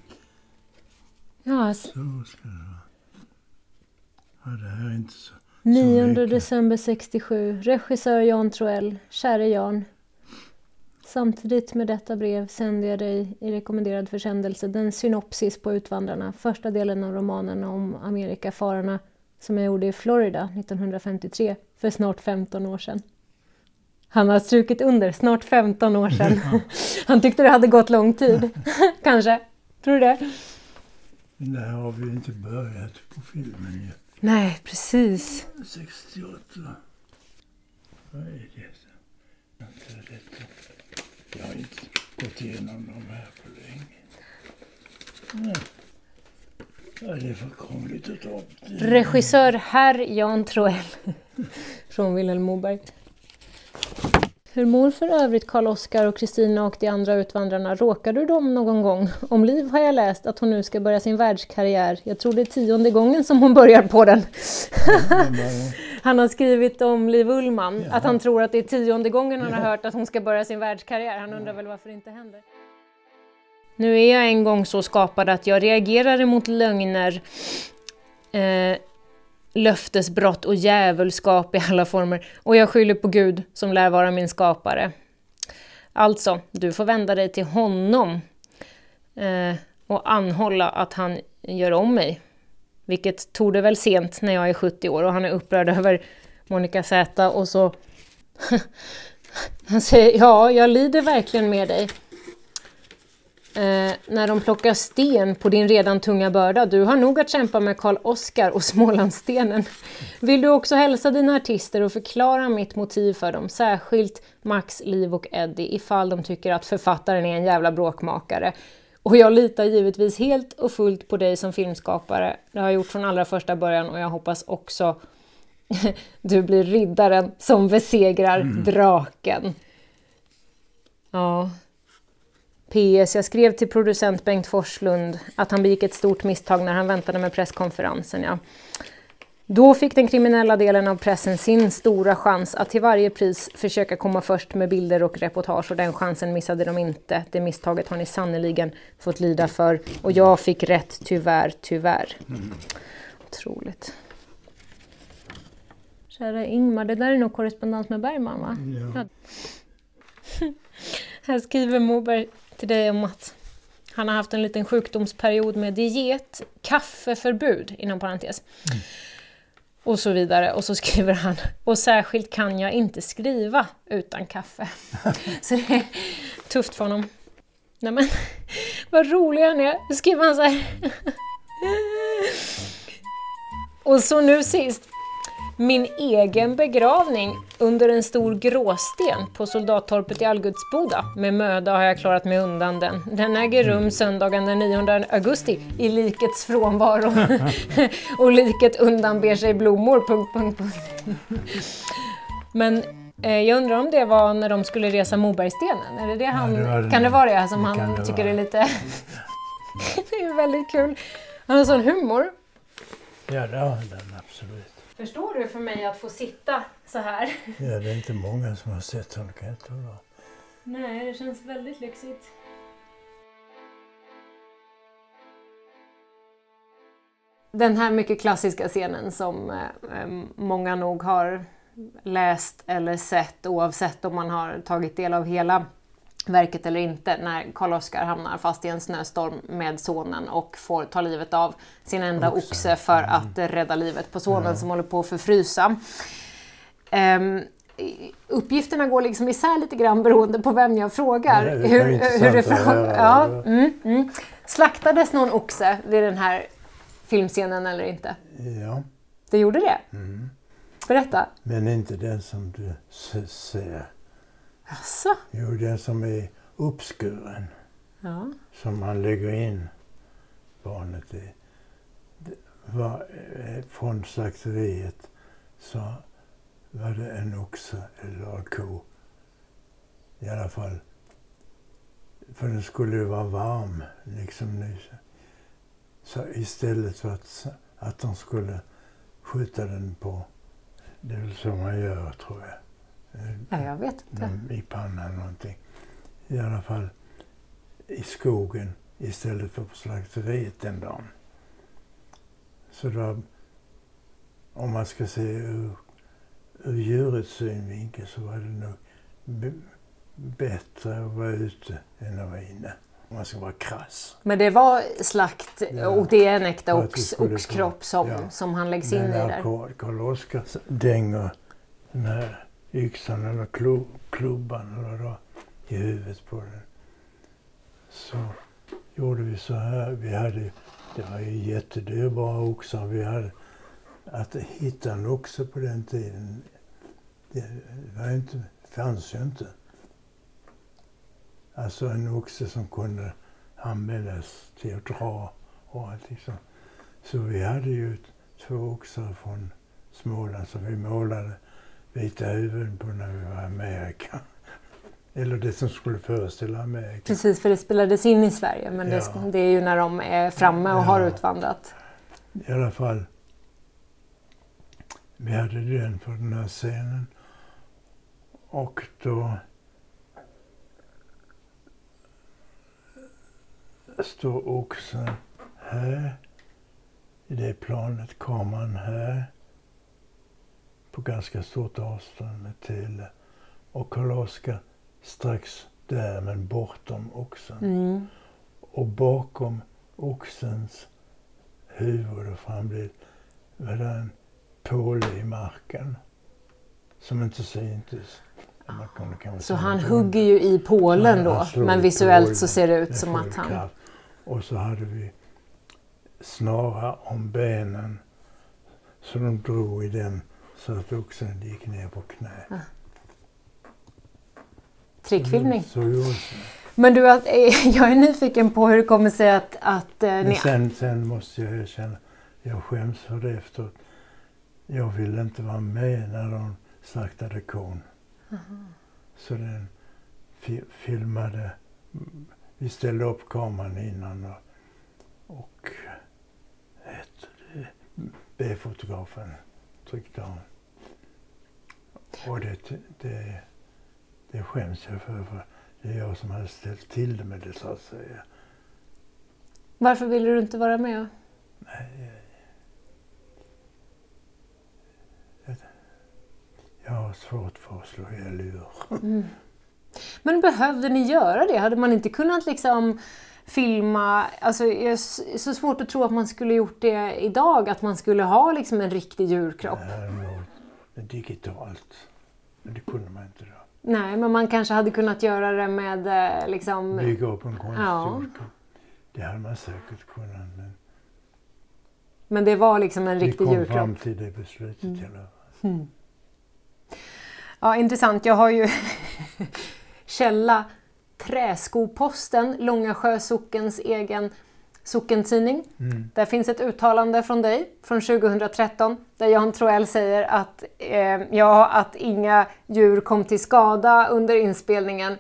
Ja, Så ska det vara. Ja, det här är inte så... 9 mycket. december 67. Regissör Jan Troell. Käre Jan. Samtidigt med detta brev sänder jag dig i rekommenderad försändelse den synopsis på Utvandrarna, första delen av romanen om Amerikafararna som jag gjorde i Florida 1953, för snart 15 år sedan. Han har strukit under, snart 15 år sedan. Han tyckte det hade gått lång tid. Kanske. Tror du det? Här har vi inte börjat på filmen ju. Nej, precis. 68. Vad är det? Jag har inte gått igenom de här på länge. Nej. Ja, det är för krångligt att ta upp det. Regissör herr Jan Troell från Vilhelm Moberg. Hur mår för övrigt Karl-Oskar och Kristina och de andra utvandrarna? Råkar du dem någon gång? Om Liv har jag läst att hon nu ska börja sin världskarriär. Jag tror det är tionde gången som hon börjar på den. Han har skrivit om Liv Ullmann, att han tror att det är tionde gången han har hört att hon ska börja sin världskarriär. Han undrar väl varför det inte händer. Nu är jag en gång så skapad att jag reagerar emot lögner, eh, löftesbrott och djävulskap i alla former och jag skyller på Gud som lär vara min skapare. Alltså, du får vända dig till honom eh, och anhålla att han gör om mig. Vilket tog det väl sent när jag är 70 år och han är upprörd över Monica Z och så... han säger ja, jag lider verkligen med dig. Eh, när de plockar sten på din redan tunga börda. Du har nog att kämpa med Karl Oskar och Smålandsstenen. Vill du också hälsa dina artister och förklara mitt motiv för dem, särskilt Max, Liv och Eddie, ifall de tycker att författaren är en jävla bråkmakare. Och jag litar givetvis helt och fullt på dig som filmskapare. Det har jag gjort från allra första början och jag hoppas också du blir riddaren som besegrar mm. draken. Ja. PS. Jag skrev till producent Bengt Forslund att han begick ett stort misstag när han väntade med presskonferensen. Ja. Då fick den kriminella delen av pressen sin stora chans att till varje pris försöka komma först med bilder och reportage och den chansen missade de inte. Det misstaget har ni sannoliken fått lida för och jag fick rätt, tyvärr, tyvärr. Mm. Otroligt. Kära Ingmar, det där är nog korrespondens med Bergman va? Ja. Här skriver Moberg till dig om att han har haft en liten sjukdomsperiod med diet, kaffeförbud inom parentes. Mm. Och så vidare. Och så skriver han, och särskilt kan jag inte skriva utan kaffe. så det är tufft för honom. Nej men, vad rolig han är. Nu skriver han så här. och så nu sist, min egen begravning under en stor gråsten på soldattorpet i Algutsboda. Med möda har jag klarat mig undan den. Den äger rum söndagen den 9 augusti i likets frånvaro. och liket undanber sig blommor... Punkt, punkt, punkt. Men eh, jag undrar om det var när de skulle resa Mobergstenen? Är det det han, ja, det det. Kan det vara det som det han tycker är lite... det är väldigt kul. Han har sån humor. Ja, det har absolut. Förstår du för mig att få sitta så här? Ja, det är inte många som har sett honom kan jag tro. Nej, det känns väldigt lyxigt. Den här mycket klassiska scenen som eh, många nog har läst eller sett oavsett om man har tagit del av hela verket eller inte när Karl-Oskar hamnar fast i en snöstorm med sonen och får ta livet av sin enda oxe, oxe för mm. att rädda livet på sonen ja. som håller på att förfrysa. Um, uppgifterna går liksom isär lite grann beroende på vem jag frågar. Det hur, hur det frågar. Ja, mm, mm. Slaktades någon oxe vid den här filmscenen eller inte? Ja. Det gjorde det? Mm. Berätta. Men inte den som du ser. Jaså? Jo, den som är uppskuren. Ja. Som man lägger in barnet i. Var, eh, från slakteriet så var det en oxe eller en ko. I alla fall. För den skulle ju vara varm, liksom nyss. Så istället för att, att de skulle skjuta den på, det är väl så man gör tror jag. Ja, jag vet inte. I pannan eller någonting. I alla fall i skogen istället för på slakteriet den dagen. Så då, om man ska se ur, ur djurets synvinkel så var det nog bättre att vara ute än att vara inne. Om man ska vara krass. Men det var slakt ja. och det är en äkta ox, oxkropp som, ja. som han läggs in i där? Karl-Oskar dänger den här yxan eller klubban eller då, i huvudet på den. Så gjorde vi så här. Vi hade, det var ju jättedyrbara oxar. Vi hade, att hitta en oxe på den tiden, det var inte, fanns ju inte. Alltså en oxe som kunde användas till att dra och allt liksom. Så vi hade ju två oxar från Småland som vi målade vita huvuden på när vi var i Amerika. Eller det som skulle föreställa Amerika. Precis, för det spelades in i Sverige men ja. det, det, är ju när de är framme och ja. har utvandrat. I alla fall. Vi hade den för den här scenen. Och då står oxen här. I det planet, kameran här på ganska stort avstånd med Tele. Och Karl-Oskar strax där men bortom oxen. Mm. Och bakom oxens huvud och framled var det en påle i marken som inte syntes. Kanske Så han hugger ju i pålen då, men visuellt pålen så ser det ut som att han... kraft. Och så hade vi snara om benen så de drog i den så att oxen gick ner på knä. Trickfilmning. Så gjorde Men du, eh, jag är nyfiken på hur det kommer sig att, att eh, Men ni... sen, sen måste jag erkänna, jag skäms för det efteråt. Jag ville inte vara med när de slaktade kon. Så den fi- filmade, vi ställde upp kameran innan och, och B-fotografen tryckte av. Och det, det, det skäms jag för, för det är jag som hade ställt till det med det så att säga. Varför ville du inte vara med? Jag har svårt för att slå ihjäl djur. Men behövde ni göra det? Hade man inte kunnat liksom filma... Alltså, det är så svårt att tro att man skulle gjort det idag, att man skulle ha liksom en riktig djurkropp. Nog digitalt. Men det kunde man inte då. Nej, men man kanske hade kunnat göra det med eh, liksom... Bygga upp en Ja. konstdjurkropp. Det hade man säkert kunnat. Men Men det var liksom en vi riktig kom djurkropp. fram till det beslutet i alla fall. Ja, intressant. Jag har ju källa Träskoposten, Långasjö sockens egen sockentidning. Mm. Där finns ett uttalande från dig från 2013 där Jan Troell säger att, eh, ja, att inga djur kom till skada under inspelningen.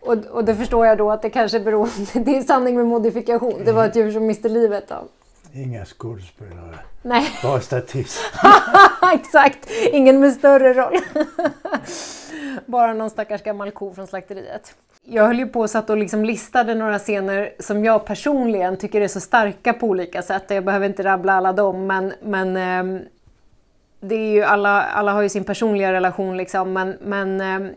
Och, och det förstår jag då att det kanske beror... Det är sanning med modifikation. Det var ett djur som miste livet av. Inga skådespelare, Nej, bara statist. exakt! Ingen med större roll. Bara någon stackars gammal ko från slakteriet. Jag höll ju på och satt och liksom listade några scener som jag personligen tycker är så starka på olika sätt. Jag behöver inte rabbla alla dem men, men ehm, det är ju alla, alla har ju sin personliga relation liksom. Men, men ehm,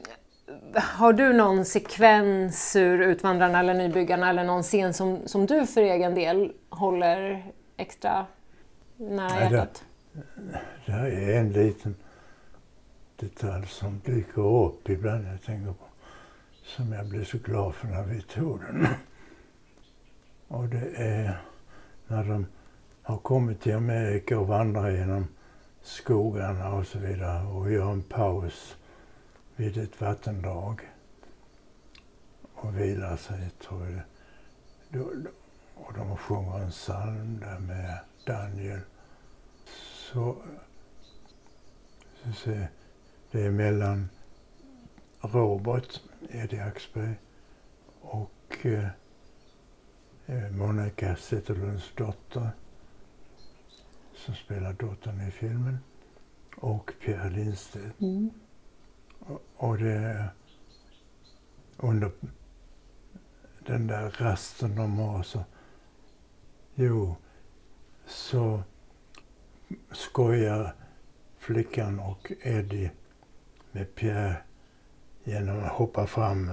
har du någon sekvens ur Utvandrarna eller Nybyggarna eller någon scen som, som du för egen del håller extra nära Nej, det- hjärtat? Det här är en liten detalj som dyker upp ibland jag tänker på. Som jag blir så glad för när vi tog den. Och det är när de har kommit till Amerika och vandrar genom skogarna och så vidare och gör en paus vid ett vattendrag och vilar sig, tror jag. Då, och de sjunger en psalm där med Daniel. Så, så se, det är mellan Robert, Eddie Axberg och eh, eh, Monica Zetterlunds dotter som spelar dottern i filmen och Pierre Lindstedt. Mm. Och, och det är under den där rasten de har så, jo, så skojar flickan och Eddie med Pierre genom att hoppa fram.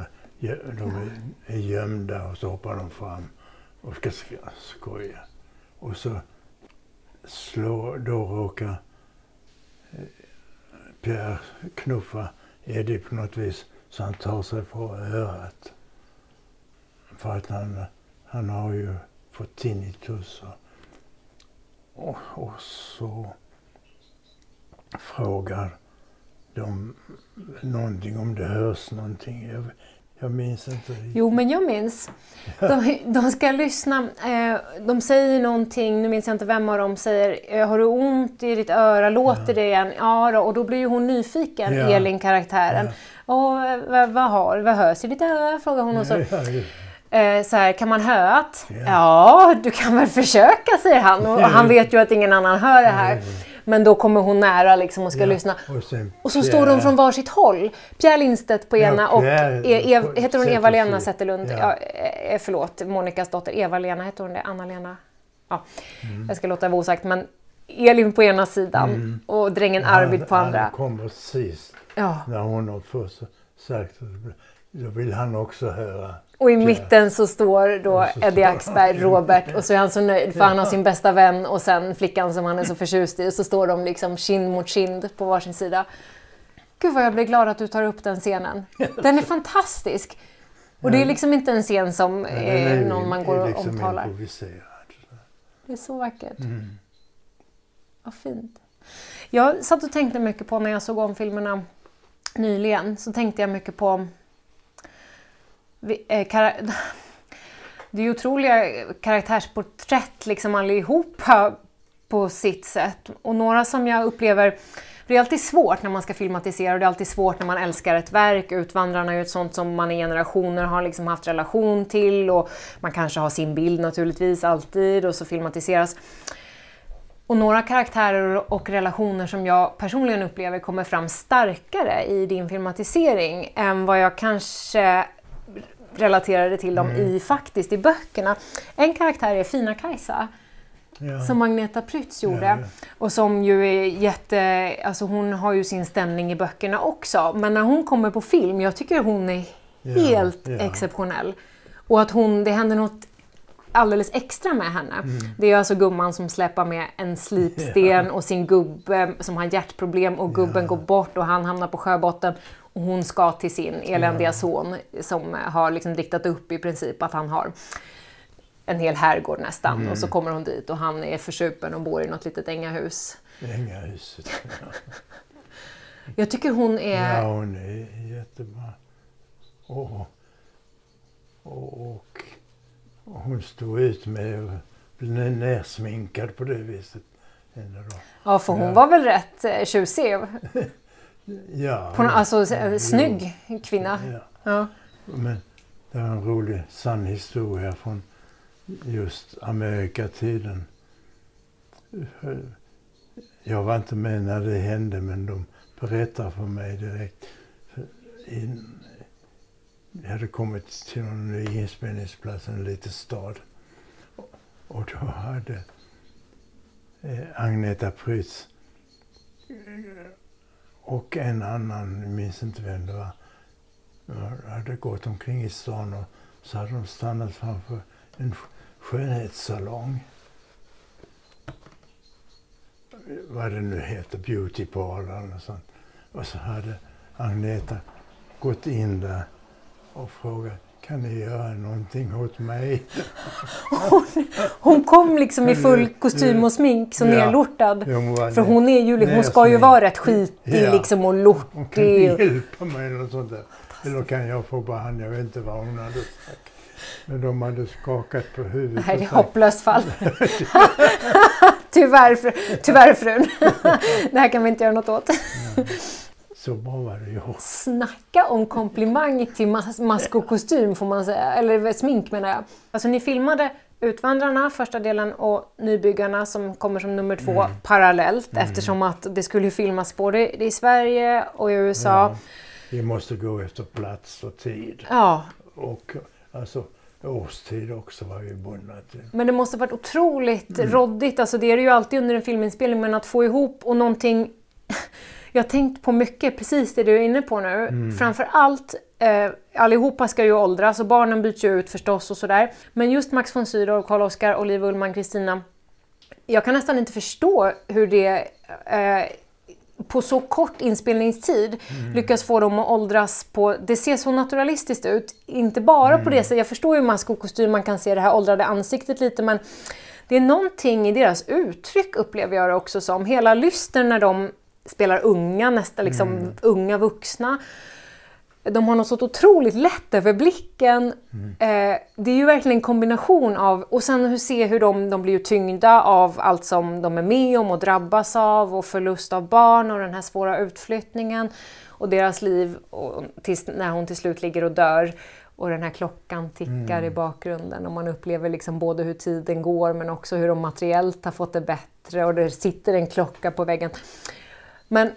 De är- gömda och så hoppar de fram och ska skoja. Och så slår, då råkar eh, Pierre knuffa Eddie på något vis så han tar sig på örat. För att han, han har ju fått tinnitus. Och, och, så frågar de någonting om det hörs någonting. Jag, jag minns inte riktigt. Jo, men jag minns. De, de ska lyssna. Eh, de säger någonting, nu minns jag inte vem av dem säger, eh, har du ont i ditt öra, låter det igen? Ja, då, och då blir ju hon nyfiken, Ja. Elin-karaktären. Och vad, vad, har, vad hörs i ditt öra? frågar hon. Och så, Ja, ja, ja. Eh, så här, kan man höat? Ja. Ja, du kan väl försöka, säger han. Och han vet ju att ingen annan hör det här. Men då kommer hon nära liksom och ska Ja, lyssna. Och, sen Och så står de från varsitt håll. Pierre Lindstedt på Ja, ena och Pierre e- Ev, heter hon. Eva-Lena Zetterlund? Ja. Ja. eh, förlåt, Monikas dotter. Eva-Lena, heter hon det? Anna-Lena? Ja, jag ska låta det vara osagt. Men Elin på ena sidan och drängen Arvid på andra. Han kommer sist Ja. när hon har först sagt Då vill han också höra. Och i mitten så står då Eddie Axberg, Robert och så är han så nöjd för han har sin bästa vän och sen flickan som han är så förtjust i och så står de liksom kind mot kind på varsin sida. Gud vad jag blir glad att du tar upp den scenen. Den är fantastisk. Och det är liksom inte en scen som är någon man går och liksom omtalar. Det är så vackert. Mm. Vad fint. Jag satt och tänkte mycket på när jag såg om filmerna nyligen. Så tänkte jag mycket på vi- eh, det är ju otroliga karaktärsporträtt liksom allihopa på sitt sätt. Och några som jag upplever det är alltid svårt när man ska filmatisera och det är alltid svårt när man älskar ett verk. Utvandrarna är ju ett sånt som man i generationer har liksom haft relation till och man kanske har sin bild naturligtvis alltid och så filmatiseras. Och några karaktärer och relationer som jag personligen upplever kommer fram starkare i din filmatisering än vad jag kanske relaterade till dem i faktiskt i böckerna. En karaktär är Fina Kajsa Ja. som Agneta Prytz gjorde. Ja. Och som ju är jätte... Alltså hon har ju sin stämning i böckerna också. Men när hon kommer på film, jag tycker hon är Ja, helt ja. exceptionell. Och att hon, det händer något alldeles extra med henne. Mm. Det är alltså gumman som släpar med en slipsten och sin gubbe som har hjärtproblem och gubben går bort och han hamnar på sjöbotten. Hon ska till sin eländiga son som har liksom diktat upp i princip att han har en hel herrgård nästan. Mm. Och så kommer hon dit och han är försupen och bor i något litet ängahus. Ängahuset. Jag tycker hon är... Ja, hon är jättebra. Och, och, och hon stod ut med att bli nersminkad på det viset. Ja, för hon Ja. var väl rätt eh, tjusig. Ja, På, alltså jo. eh, snygg kvinna. Ja. Ja. Men det var en rolig sann historia från just Amerikatiden. Jag var inte med när det hände men de berättar för mig direkt. Jag hade kommit till någon ny inspelningsplats, en liten stad. Och då hade eh, Agneta Prytz och en annan, jag minns inte vem det var, hade gått omkring i stan och så hade de stannat framför en skönhetssalong. Vad det nu heter, beauty parlor och sånt. Och så hade Agneta gått in där och frågat kan ni göra någonting åt mig? Hon kom liksom i full kostym och smink, så Ja. nerlortad. Hon var För hon är ju, hon ska ju vara rätt skitig Ja. liksom och Hon kan lortig. hjälpa mig eller sånt där. Eller kan jag få bara hand? Jag vet inte vad hon hade sagt. Men de hade skakat på huvudet Nej, det är hopplöst fall. tyvärr, fru, tyvärr frun. det här kan vi inte göra något åt. Så bra var det gjort. Snacka om komplimang till mas- mask och kostym får man säga, eller smink menar jag. Alltså ni filmade Utvandrarna, första delen, och Nybyggarna som kommer som nummer två Mm. parallellt eftersom att det skulle ju filmas både i Sverige och i USA. Ja, vi måste gå efter plats och tid. Ja, Och alltså årstid också var vi bundna till. men det måste varit otroligt Mm. råddigt. Alltså det är det ju alltid under en filminspelning, men att få ihop och någonting... Jag har tänkt på mycket, precis det du är inne på nu. Mm. Framför allt, eh, allihopa ska ju åldras och barnen byts ju ut förstås och sådär. Men just Max von Sydow, Karl-Oskar, Oliver Ullman, Kristina. Jag kan nästan inte förstå hur det eh, på så kort inspelningstid lyckas få dem att åldras på... Det ser så naturalistiskt ut. Inte bara på det sättet. Jag förstår ju mask och kostym, man kan se det här åldrade ansiktet lite men det är någonting i deras uttryck upplever jag det också som. Hela lysten när de spelar unga, nästan liksom unga vuxna. De har något så otroligt lätt över blicken. Eh, det är ju verkligen en kombination av, och sen hur se hur de, de blir tyngda av allt som de är med om och drabbas av och förlust av barn och den här svåra utflyttningen och deras liv och tills, när hon till slut ligger och dör och den här klockan tickar i bakgrunden och man upplever liksom både hur tiden går men också hur de materiellt har fått det bättre och det sitter en klocka på väggen. Men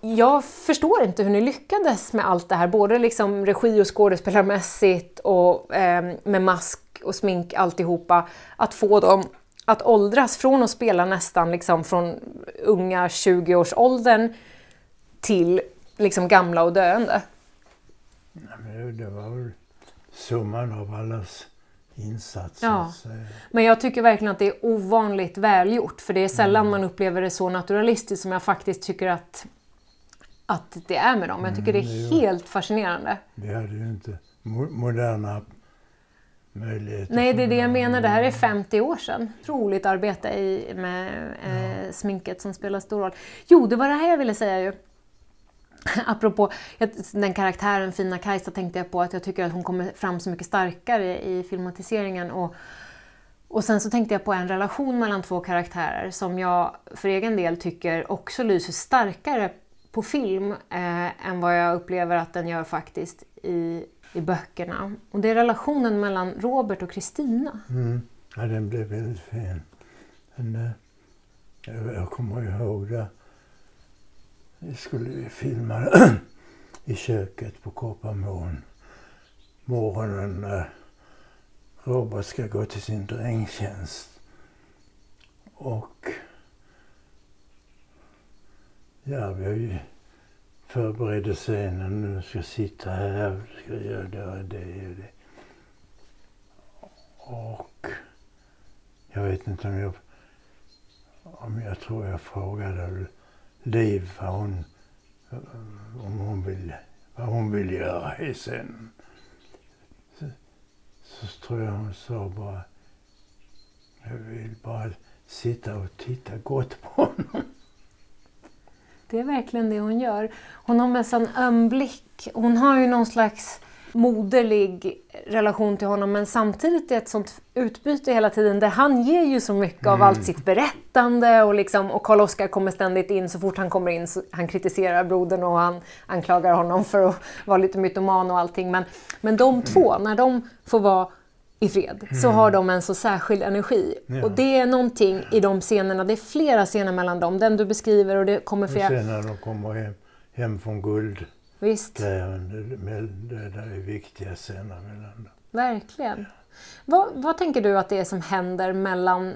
jag förstår inte hur ni lyckades med allt det här, både liksom regi och skådespelarmässigt och eh, med mask och smink alltihopa. Att få dem att åldras från att spela nästan liksom från unga 20-årsåldern till liksom gamla och döende. Ja, det var väl summan av allas insatser. Ja. Men jag tycker verkligen att det är ovanligt välgjort för det är sällan man upplever det så naturalistiskt som jag faktiskt tycker att att det är med dem. Jag tycker det är Mm, helt fascinerande. Vi hade ju inte mo- moderna möjligheter. Nej, det är det jag menar. Det här är har. 50 år sedan. Otroligt arbete i, med eh, sminket som spelar stor roll. Jo, det var det här jag ville säga ju. Apropå den karaktären, fina Kajsa, tänkte jag på att jag tycker att hon kommer fram så mycket starkare i filmatiseringen. Och, och sen så tänkte jag på en relation mellan två karaktärer som jag för egen del tycker också lyser starkare på film eh, än vad jag upplever att den gör faktiskt i, i böckerna. Och det är relationen mellan Robert och Kristina. Mm. Ja, den blev väldigt fin. Men, eh, jag kommer ihåg det. Vi skulle vi filma i köket på Kopparmån. Morgonen när Robert ska gå till sin drängtjänst. Och ja, vi har ju förberedde scenen. Nu ska jag sitta här, ska jag göra det och det och det. Och jag vet inte om jag, om jag tror jag frågade Liv vad hon, om hon vill, vad hon vill göra i scenen. Så, så tror jag hon sa bara, jag vill bara sitta och titta gott på honom. Det är verkligen det hon gör. Hon har med sig en öm blick. Hon har ju någon slags moderlig relation till honom men samtidigt är ett sånt utbyte hela tiden där han ger ju så mycket av allt sitt berättande och, liksom, och Karl Oskar kommer ständigt in så fort han kommer in så han kritiserar brodern och han anklagar honom för att vara lite mytoman och allting. Men, men de två, när de får vara i fred så har de en så särskild energi. Ja. Och det är någonting i de scenerna, det är flera scener mellan dem, den du beskriver och det kommer Och flera... sen när de kommer hem, hem från guld, Visst. det, med- det där är viktiga scener mellan dem. Verkligen. Vad, vad tänker du att det är som händer mellan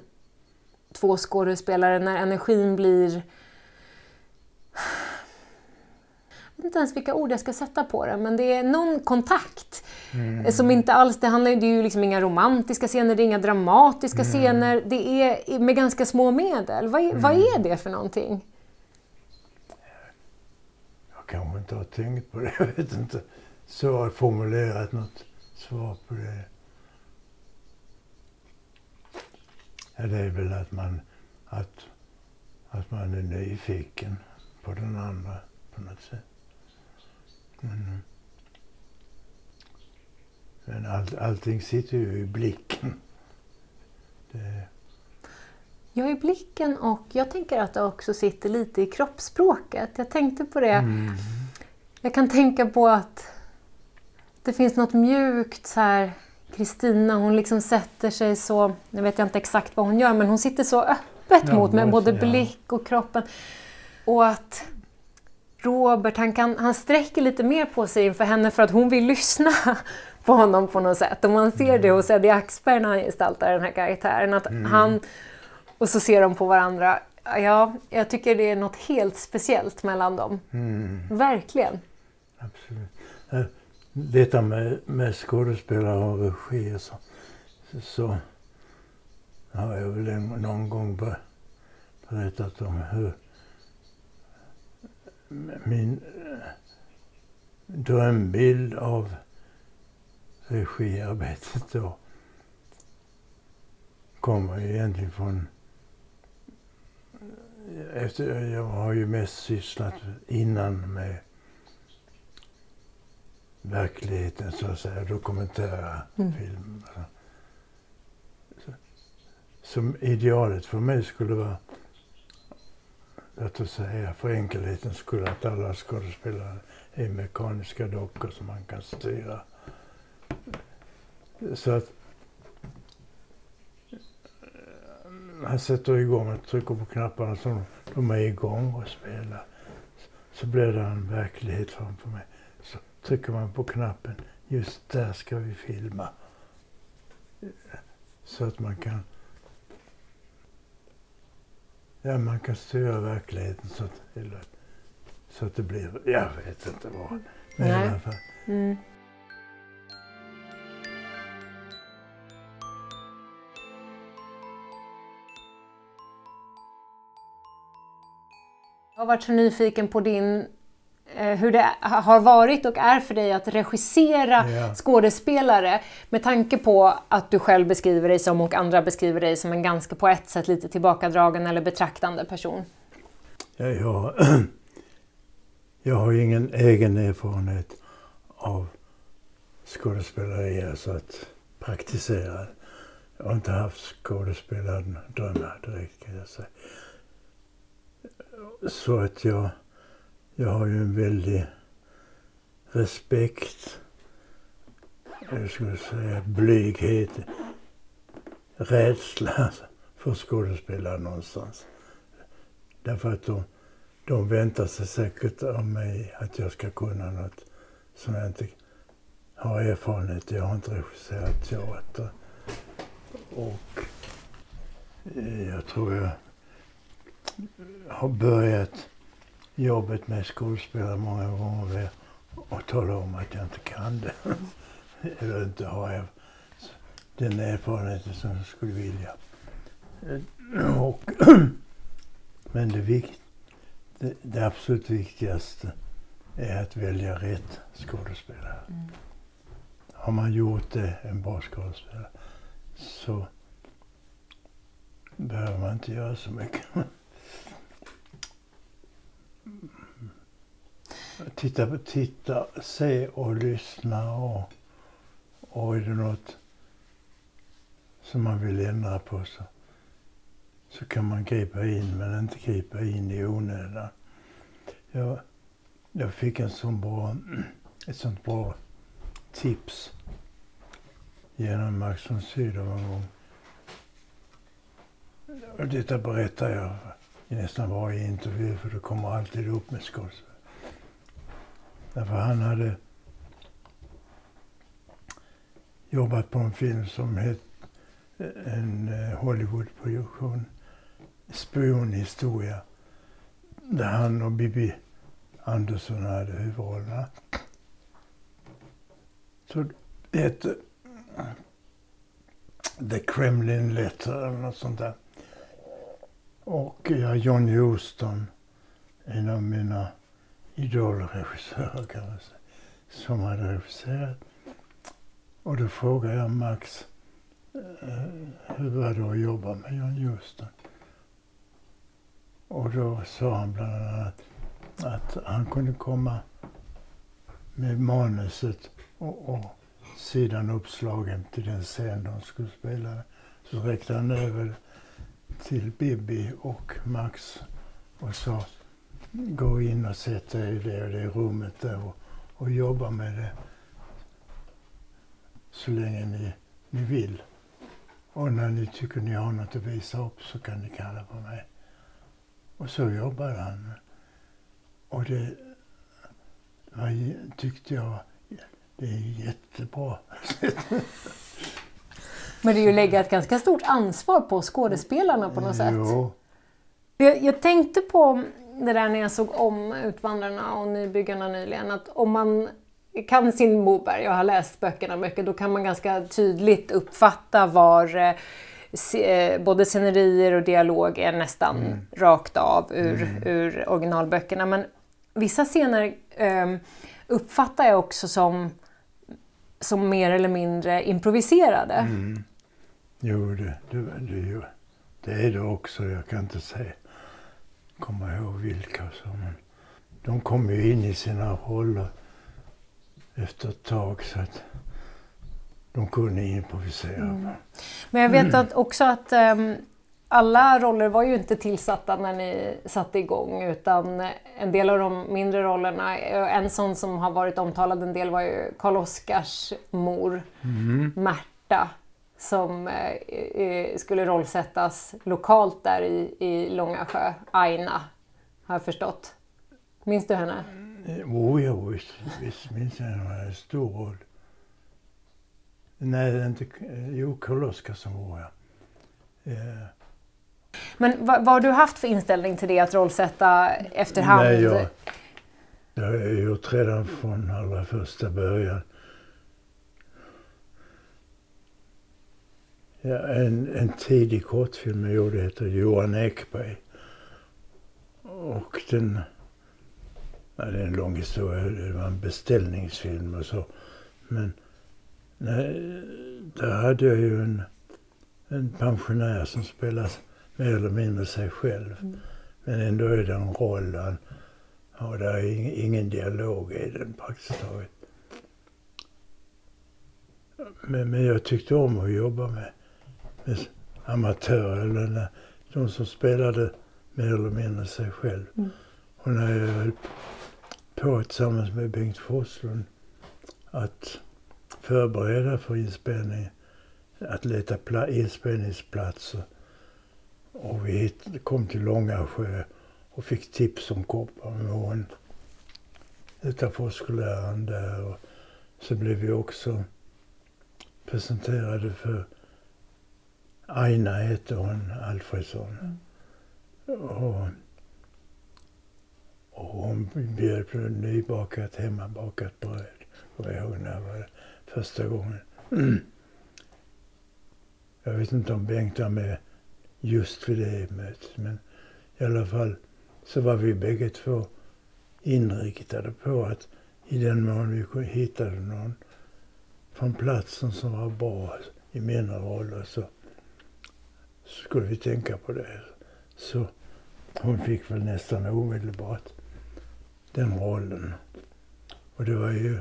två skådespelare när energin blir... Jag vet inte ens vilka ord jag ska sätta på det, men det är någon kontakt. Som inte alls, det handlar det är ju liksom inga romantiska scener, det är inga dramatiska scener. Det är med ganska små medel. Vad är, vad är det för någonting? Jag kanske inte har tänkt på det. Jag vet inte. Så har jag formulerat något svar på det. Ja, det är väl att man, att, att man är nyfiken på den andra på något sätt. Men, men all, allting sitter ju i blicken. Det, jag är blicken och jag tänker att det också sitter lite i kroppsspråket. Jag tänkte på det. mm, Jag kan tänka på att det finns något mjukt så här. Kristina hon liksom sätter sig så, nu vet jag inte exakt vad hon gör, men hon sitter så öppet Ja, mot med hon- både ja. blick och kroppen. Och att Robert, han, kan, han sträcker lite mer på sig inför henne för att hon vill lyssna på honom på något sätt. Och man ser Mm. det hos Eddie Axberg när han gestaltar den här karaktären. Att han, och så ser de på varandra. Ja, jag tycker det är något helt speciellt mellan dem. mm. Verkligen. Absolut. Eh, Detta med, med skådespelare och regi och så, så har jag väl någon gång ber- berättat om hur min eh, drömbild av regiarbetet då kommer egentligen från efter, jag har ju mest sysslat innan med verkligheten så att säga, dokumentära Mm. filmer. Så, som idealet för mig skulle vara, låt oss säga för enkelhetens skull, att alla skådespelare är mekaniska dockor som man kan styra. Så att man sätter igång och trycker på knapparna så de är igång och spelar. Så blir det en verklighet framför mig. Så trycker man på knappen, just där ska vi filma. Så att man kan Ja, man kan styra verkligheten så att, så att det blir, jag vet inte vad. Men i alla fall. Mm. Jag har varit så nyfiken på din eh, hur det har varit och är för dig att regissera Ja. skådespelare med tanke på att du själv beskriver dig som och andra beskriver dig som en ganska på ett sätt lite tillbakadragen eller betraktande person. Ja, jag, jag har ingen egen erfarenhet av skådespeleri, alltså att praktisera. Jag har inte haft skådespelardrömmar direkt kan jag säga. Så att jag, jag har ju en väldig respekt, jag skulle säga blyghet, rädsla för skådespelare någonstans. Därför att de, de väntar sig säkert av mig att jag ska kunna något som jag inte har erfarenhet Jag har inte regisserat teater. Och eh, jag tror jag har börjat jobbet med skådespelare många gånger med att tala om att jag inte kan det. Eller inte har den erfarenheten som jag skulle vilja. Och men det, vikt, det, det absolut viktigaste är att välja rätt skådespelare. Har man gjort det, en bra skådespelare, så behöver man inte göra så mycket. Titta, titta, se och lyssna och, och är det något som man vill ändra på så så kan man gripa in, men inte gripa in i onödan. Jag, jag fick en sån bra, ett sånt bra tips genom Max von Sydow en gång. Och detta berättar jag i nästan varje intervju, för det kommer alltid upp med Scorsese. Därför han hade jobbat på en film som hette eh, en eh, Hollywoodproduktion, spionhistoria, där han och Bibi Andersson hade huvudrollerna. Så det hette The Kremlin Letter eller något sånt där. Och ja, John Houston, en av mina idolregissörer kan man säga, som hade regisserat. Och då frågade jag Max, eh, hur var det att jobba med John Houston. Och då sa han bland annat att han kunde komma med manuset och, och sidan uppslagen till den scen de skulle spela. Så räckte han över till Bibi och Max och sa gå in och sätt er i det och det rummet där och, och jobba med det så länge ni, ni vill. Och när ni tycker ni har något att visa upp så kan ni kalla på mig. Och så jobbade han. Och det var, tyckte jag, det är jättebra. Men det är ju att lägga ett ganska stort ansvar på skådespelarna på något sätt. Jo, Jag, jag tänkte på det där när jag såg om Utvandrarna och Nybyggarna nyligen. Att om man kan sin Moberg och har läst böckerna mycket då kan man ganska tydligt uppfatta var eh, se- eh, både scenerier och dialog är nästan rakt av ur, ur originalböckerna. Men vissa scener eh, uppfattar jag också som, som mer eller mindre improviserade. Jo det, det, det, det är det också. Jag kan inte säga, komma ihåg vilka. Men de kom ju in i sina roller efter ett tag så att de kunde improvisera. Men jag vet att också att ehm, alla roller var ju inte tillsatta när ni satte igång utan en del av de mindre rollerna, eh, en sån som har varit omtalad en del var ju Karl Oskars mor Märta som eh, eh, skulle rollsättas lokalt där i, i Långasjö, Aina har jag förstått. Minns du henne? Jo, jo, visst, visst minns jag hon hade en stor roll. Nej, det är inte... Jo, Karl Oskar som var jag. Eh, Men vad, vad har du haft för inställning till det att rollsätta efterhand? Nej, jag, jag har gjort redan från allra första början. Ja, en, en tidig kortfilm jag gjorde heter Johan Ekberg. Och den Ja, det är en lång historia. Det var en beställningsfilm och så. Men nej, där hade jag ju en, en pensionär som spelar mer eller mindre sig själv. Mm. Men ändå är det en roll. Han, och det är ingen, dialog i den praktiskt taget. Men, men jag tyckte om att jobba med amatörer, eller de som spelade mer eller mindre sig själv. Mm. Och när jag höll på tillsammans med Bengt Forslund att förbereda för inspelning, att leta inspelningsplatser. Och vi kom till Långasjö och fick tips om Kopparmån utanför skolären där. Och så blev vi också presenterade för Aina hette hon, Alfredsson. Och, och hon bjöd på nybakat, hemmabakat bröd. Kommer jag ihåg när jag var där första gången. Jag vet inte om Bengt var med just vid det mötet men i alla fall så var vi bägge två inriktade på att i den mån vi hittade någon från platsen som var bra i mina roller så skulle vi tänka på det. Så hon fick väl nästan omedelbart den rollen. Och det var ju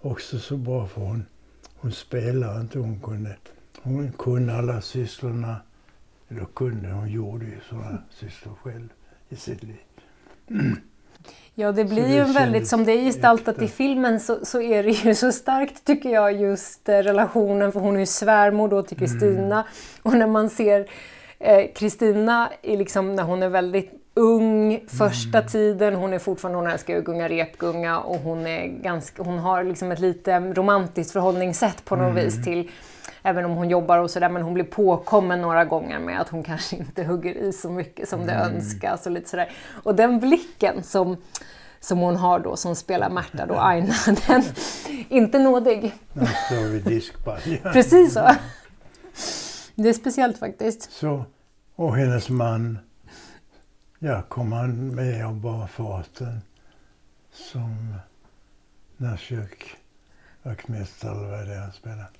också så bra för hon, hon spelade inte. Hon kunde, hon kunde alla sysslorna. Eller kunde, hon gjorde ju sådana sysslor själv i sitt liv. Ja, det blir det ju väldigt, som det är gestaltat i filmen så, så är det ju så starkt tycker jag just eh, relationen, för hon är ju svärmor då till Kristina. Mm. Och när man ser eh, Kristina eh, liksom, när hon är väldigt ung första mm. tiden, hon är fortfarande, hon älskar ju gunga repgunga och hon, är ganska, hon har liksom ett lite romantiskt förhållningssätt på något mm. vis till även om hon jobbar och sådär, men hon blir påkommen några gånger med att hon kanske inte hugger i så mycket som det mm. önskas och lite sådär. Och den blicken som, som hon har då, som spelar Märta då, Aina, den inte nådig. Nu står vi diskbalja. Precis så. Det är speciellt faktiskt. Så, och hennes man, ja, kom han med av bara farten som närkyrkvaktmästare eller vad det är han spelar.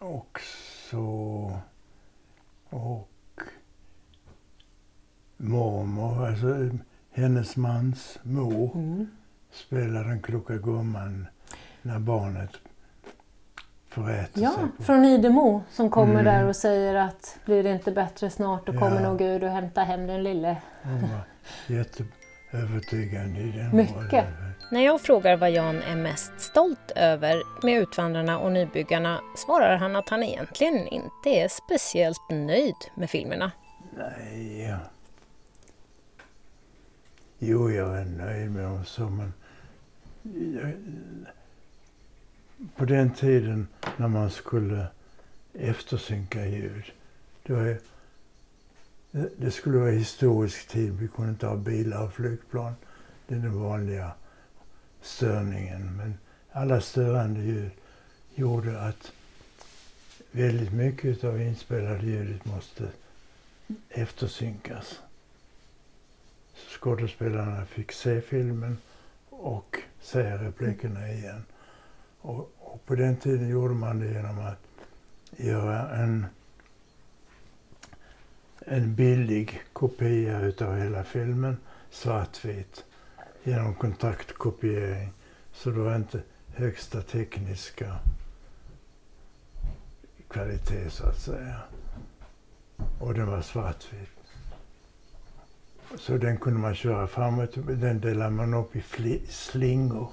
Och så... Och mormor, alltså hennes mans mor, mm. spelar den kloka gumman när barnet föräter ja, sig. Ja, från Idemo som kommer mm. där och säger att blir det inte bättre snart då kommer nog Gud och hämtar hem den lille. Hon var jätteövertygande i den Mycket. Rollen. När jag frågar vad Jan är mest stolt över med Utvandrarna och Nybyggarna svarar han att han egentligen inte är speciellt nöjd med filmerna. Nej. Jo, jag är nöjd med dem så, men jag, på den tiden när man skulle eftersynka ljud, det, var, det skulle vara historisk tid. Vi kunde inte ha bilar och flygplan. Det är den vanliga störningen. Men alla störande ljud gjorde att väldigt mycket av inspelade ljudet måste eftersynkas. Skådespelarna fick se filmen och se replikerna igen. Och, och, på den tiden gjorde man det genom att göra en, en billig kopia utav hela filmen, svartvit genom kontaktkopiering. Så det var inte högsta tekniska kvalitet så att säga. Och den var svartvit. Så den kunde man köra framåt. Den delade man upp i slingor.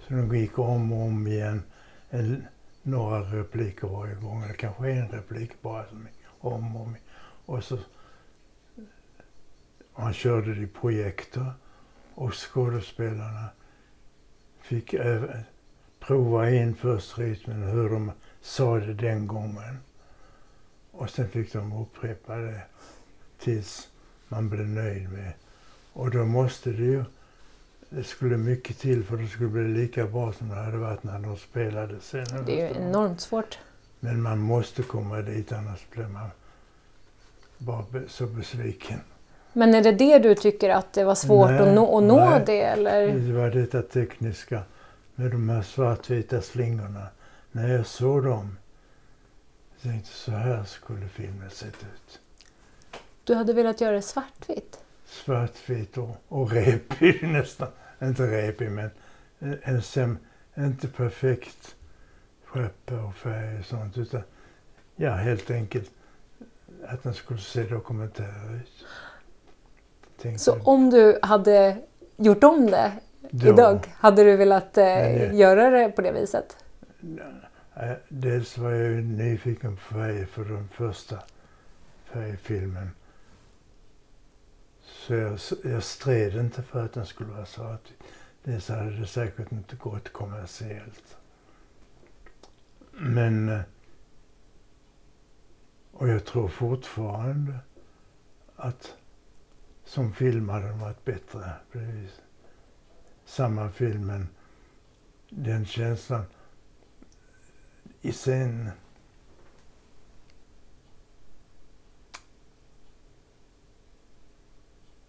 Så den gick om och om igen. En, några repliker varje gång, eller kanske en replik bara. Som om och om. Och så man körde det i projektor och skådespelarna fick även prova in först rytmen hur de sa det den gången. Och sen fick de upprepa det tills man blev nöjd med. Och då måste det ju, det skulle mycket till för det skulle bli lika bra som det hade varit när de spelade sen. Det är ju enormt svårt. Men man måste komma dit annars blir man bara så besviken. Men är det det du tycker att det var svårt Nej, att nå, att nå nej. det? Eller? Det var detta tekniska med de här svartvita slingorna. När jag såg dem jag tänkte så här skulle filmen sett ut. Du hade velat göra det svartvitt? Svartvit och, och repig nästan. Inte repig men en, en sem, inte perfekt skeppa och färg och sånt utan ja helt enkelt att den skulle se dokumentär ut. Tänkte Så om du hade gjort om det då. idag, hade du velat eh, göra det på det viset? Eh, Dels var jag ju nyfiken på färg för den första färgfilmen. Så jag, jag stred inte för att den skulle vara svart. Dels hade det säkert inte gått kommersiellt. Men... eh, Och jag tror fortfarande att som film hade den varit bättre. Precis. Samma film men den känslan i sen...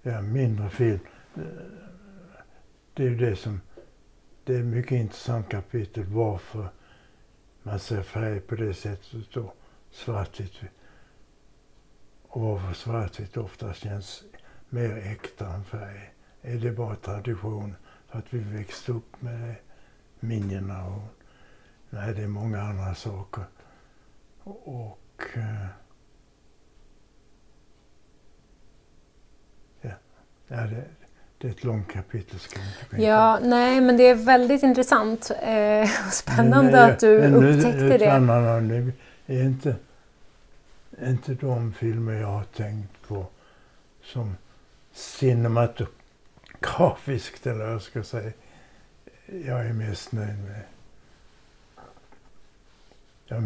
Ja, mindre film. Det är ju det som... Det är ett mycket intressant kapitel varför man ser färg på det sättet och svartvitt. Och varför svartvitt ofta känns mer äkta än färg. Är det bara tradition för att vi växte upp med minnena och Nej, det är många andra saker. Och... eh, Ja, ja det, det är ett långt kapitel ska inte. Ja, nej, men det är väldigt intressant eh, och spännande eh, att du men nu- upptäckte det. Nu är inte, inte de filmer jag har tänkt på som cinematografiskt, eller vad jag ska säga. Jag är mest nöjd med jag är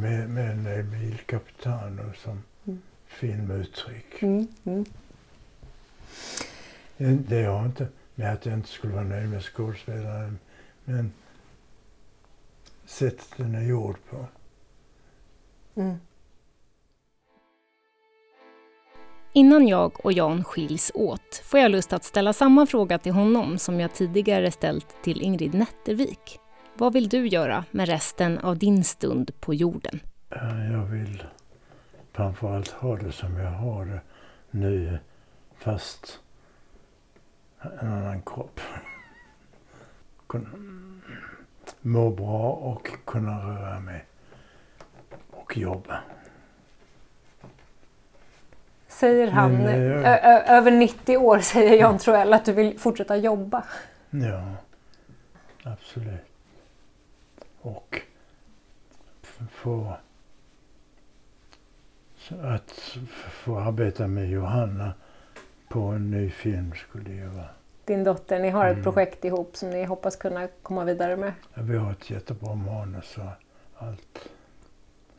nöjd med Il Capitano som Mm. filmuttryck. Mm, mm. Det har inte med att jag inte skulle vara nöjd med skådespelaren, men sättet den är gjord på. Mm. Innan jag och Jan skiljs åt får jag lust att ställa samma fråga till honom som jag tidigare ställt till Ingrid Nättervik. Vad vill du göra med resten av din stund på jorden? Eh, jag vill framförallt ha det som jag har det nu, fast en annan kropp. Kunna må bra och kunna röra mig och jobba. Säger han, Men, eh, ö- över 90 år säger Jan Troell att du vill fortsätta jobba. Ja, absolut. Och få att få arbeta med Johanna på en ny film skulle ju vara. Din dotter, ni har ett Mm. projekt ihop som ni hoppas kunna komma vidare med. Ja, Vi har ett jättebra manus och allt.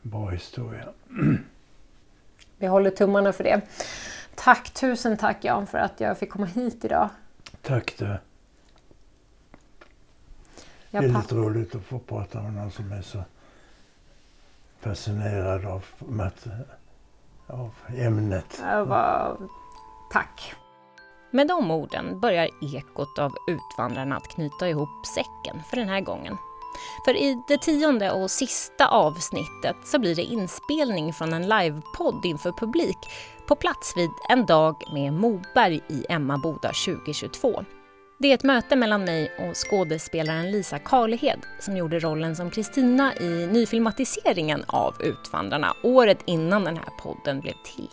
Bra historia. Vi håller tummarna för det. Tack, tusen tack Jan för att jag fick komma hit idag. Tack du. Det Jag är lite roligt att få prata med någon som är så fascinerad av, av ämnet. var... Tack. Med de orden börjar ekot av Utvandrarna att knyta ihop säcken för den här gången. För i det tionde och sista avsnittet så blir det inspelning från en livepodd inför publik på plats vid En dag med Moberg i Emmaboda 2022. Det är ett möte mellan mig och skådespelaren Lisa Karlehed som gjorde rollen som Kristina i nyfilmatiseringen av Utvandrarna året innan den här podden blev till.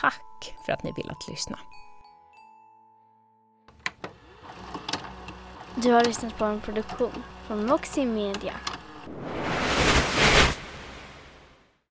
Tack för att ni velat lyssna. Du har lyssnat på en produktion from Roxy Media.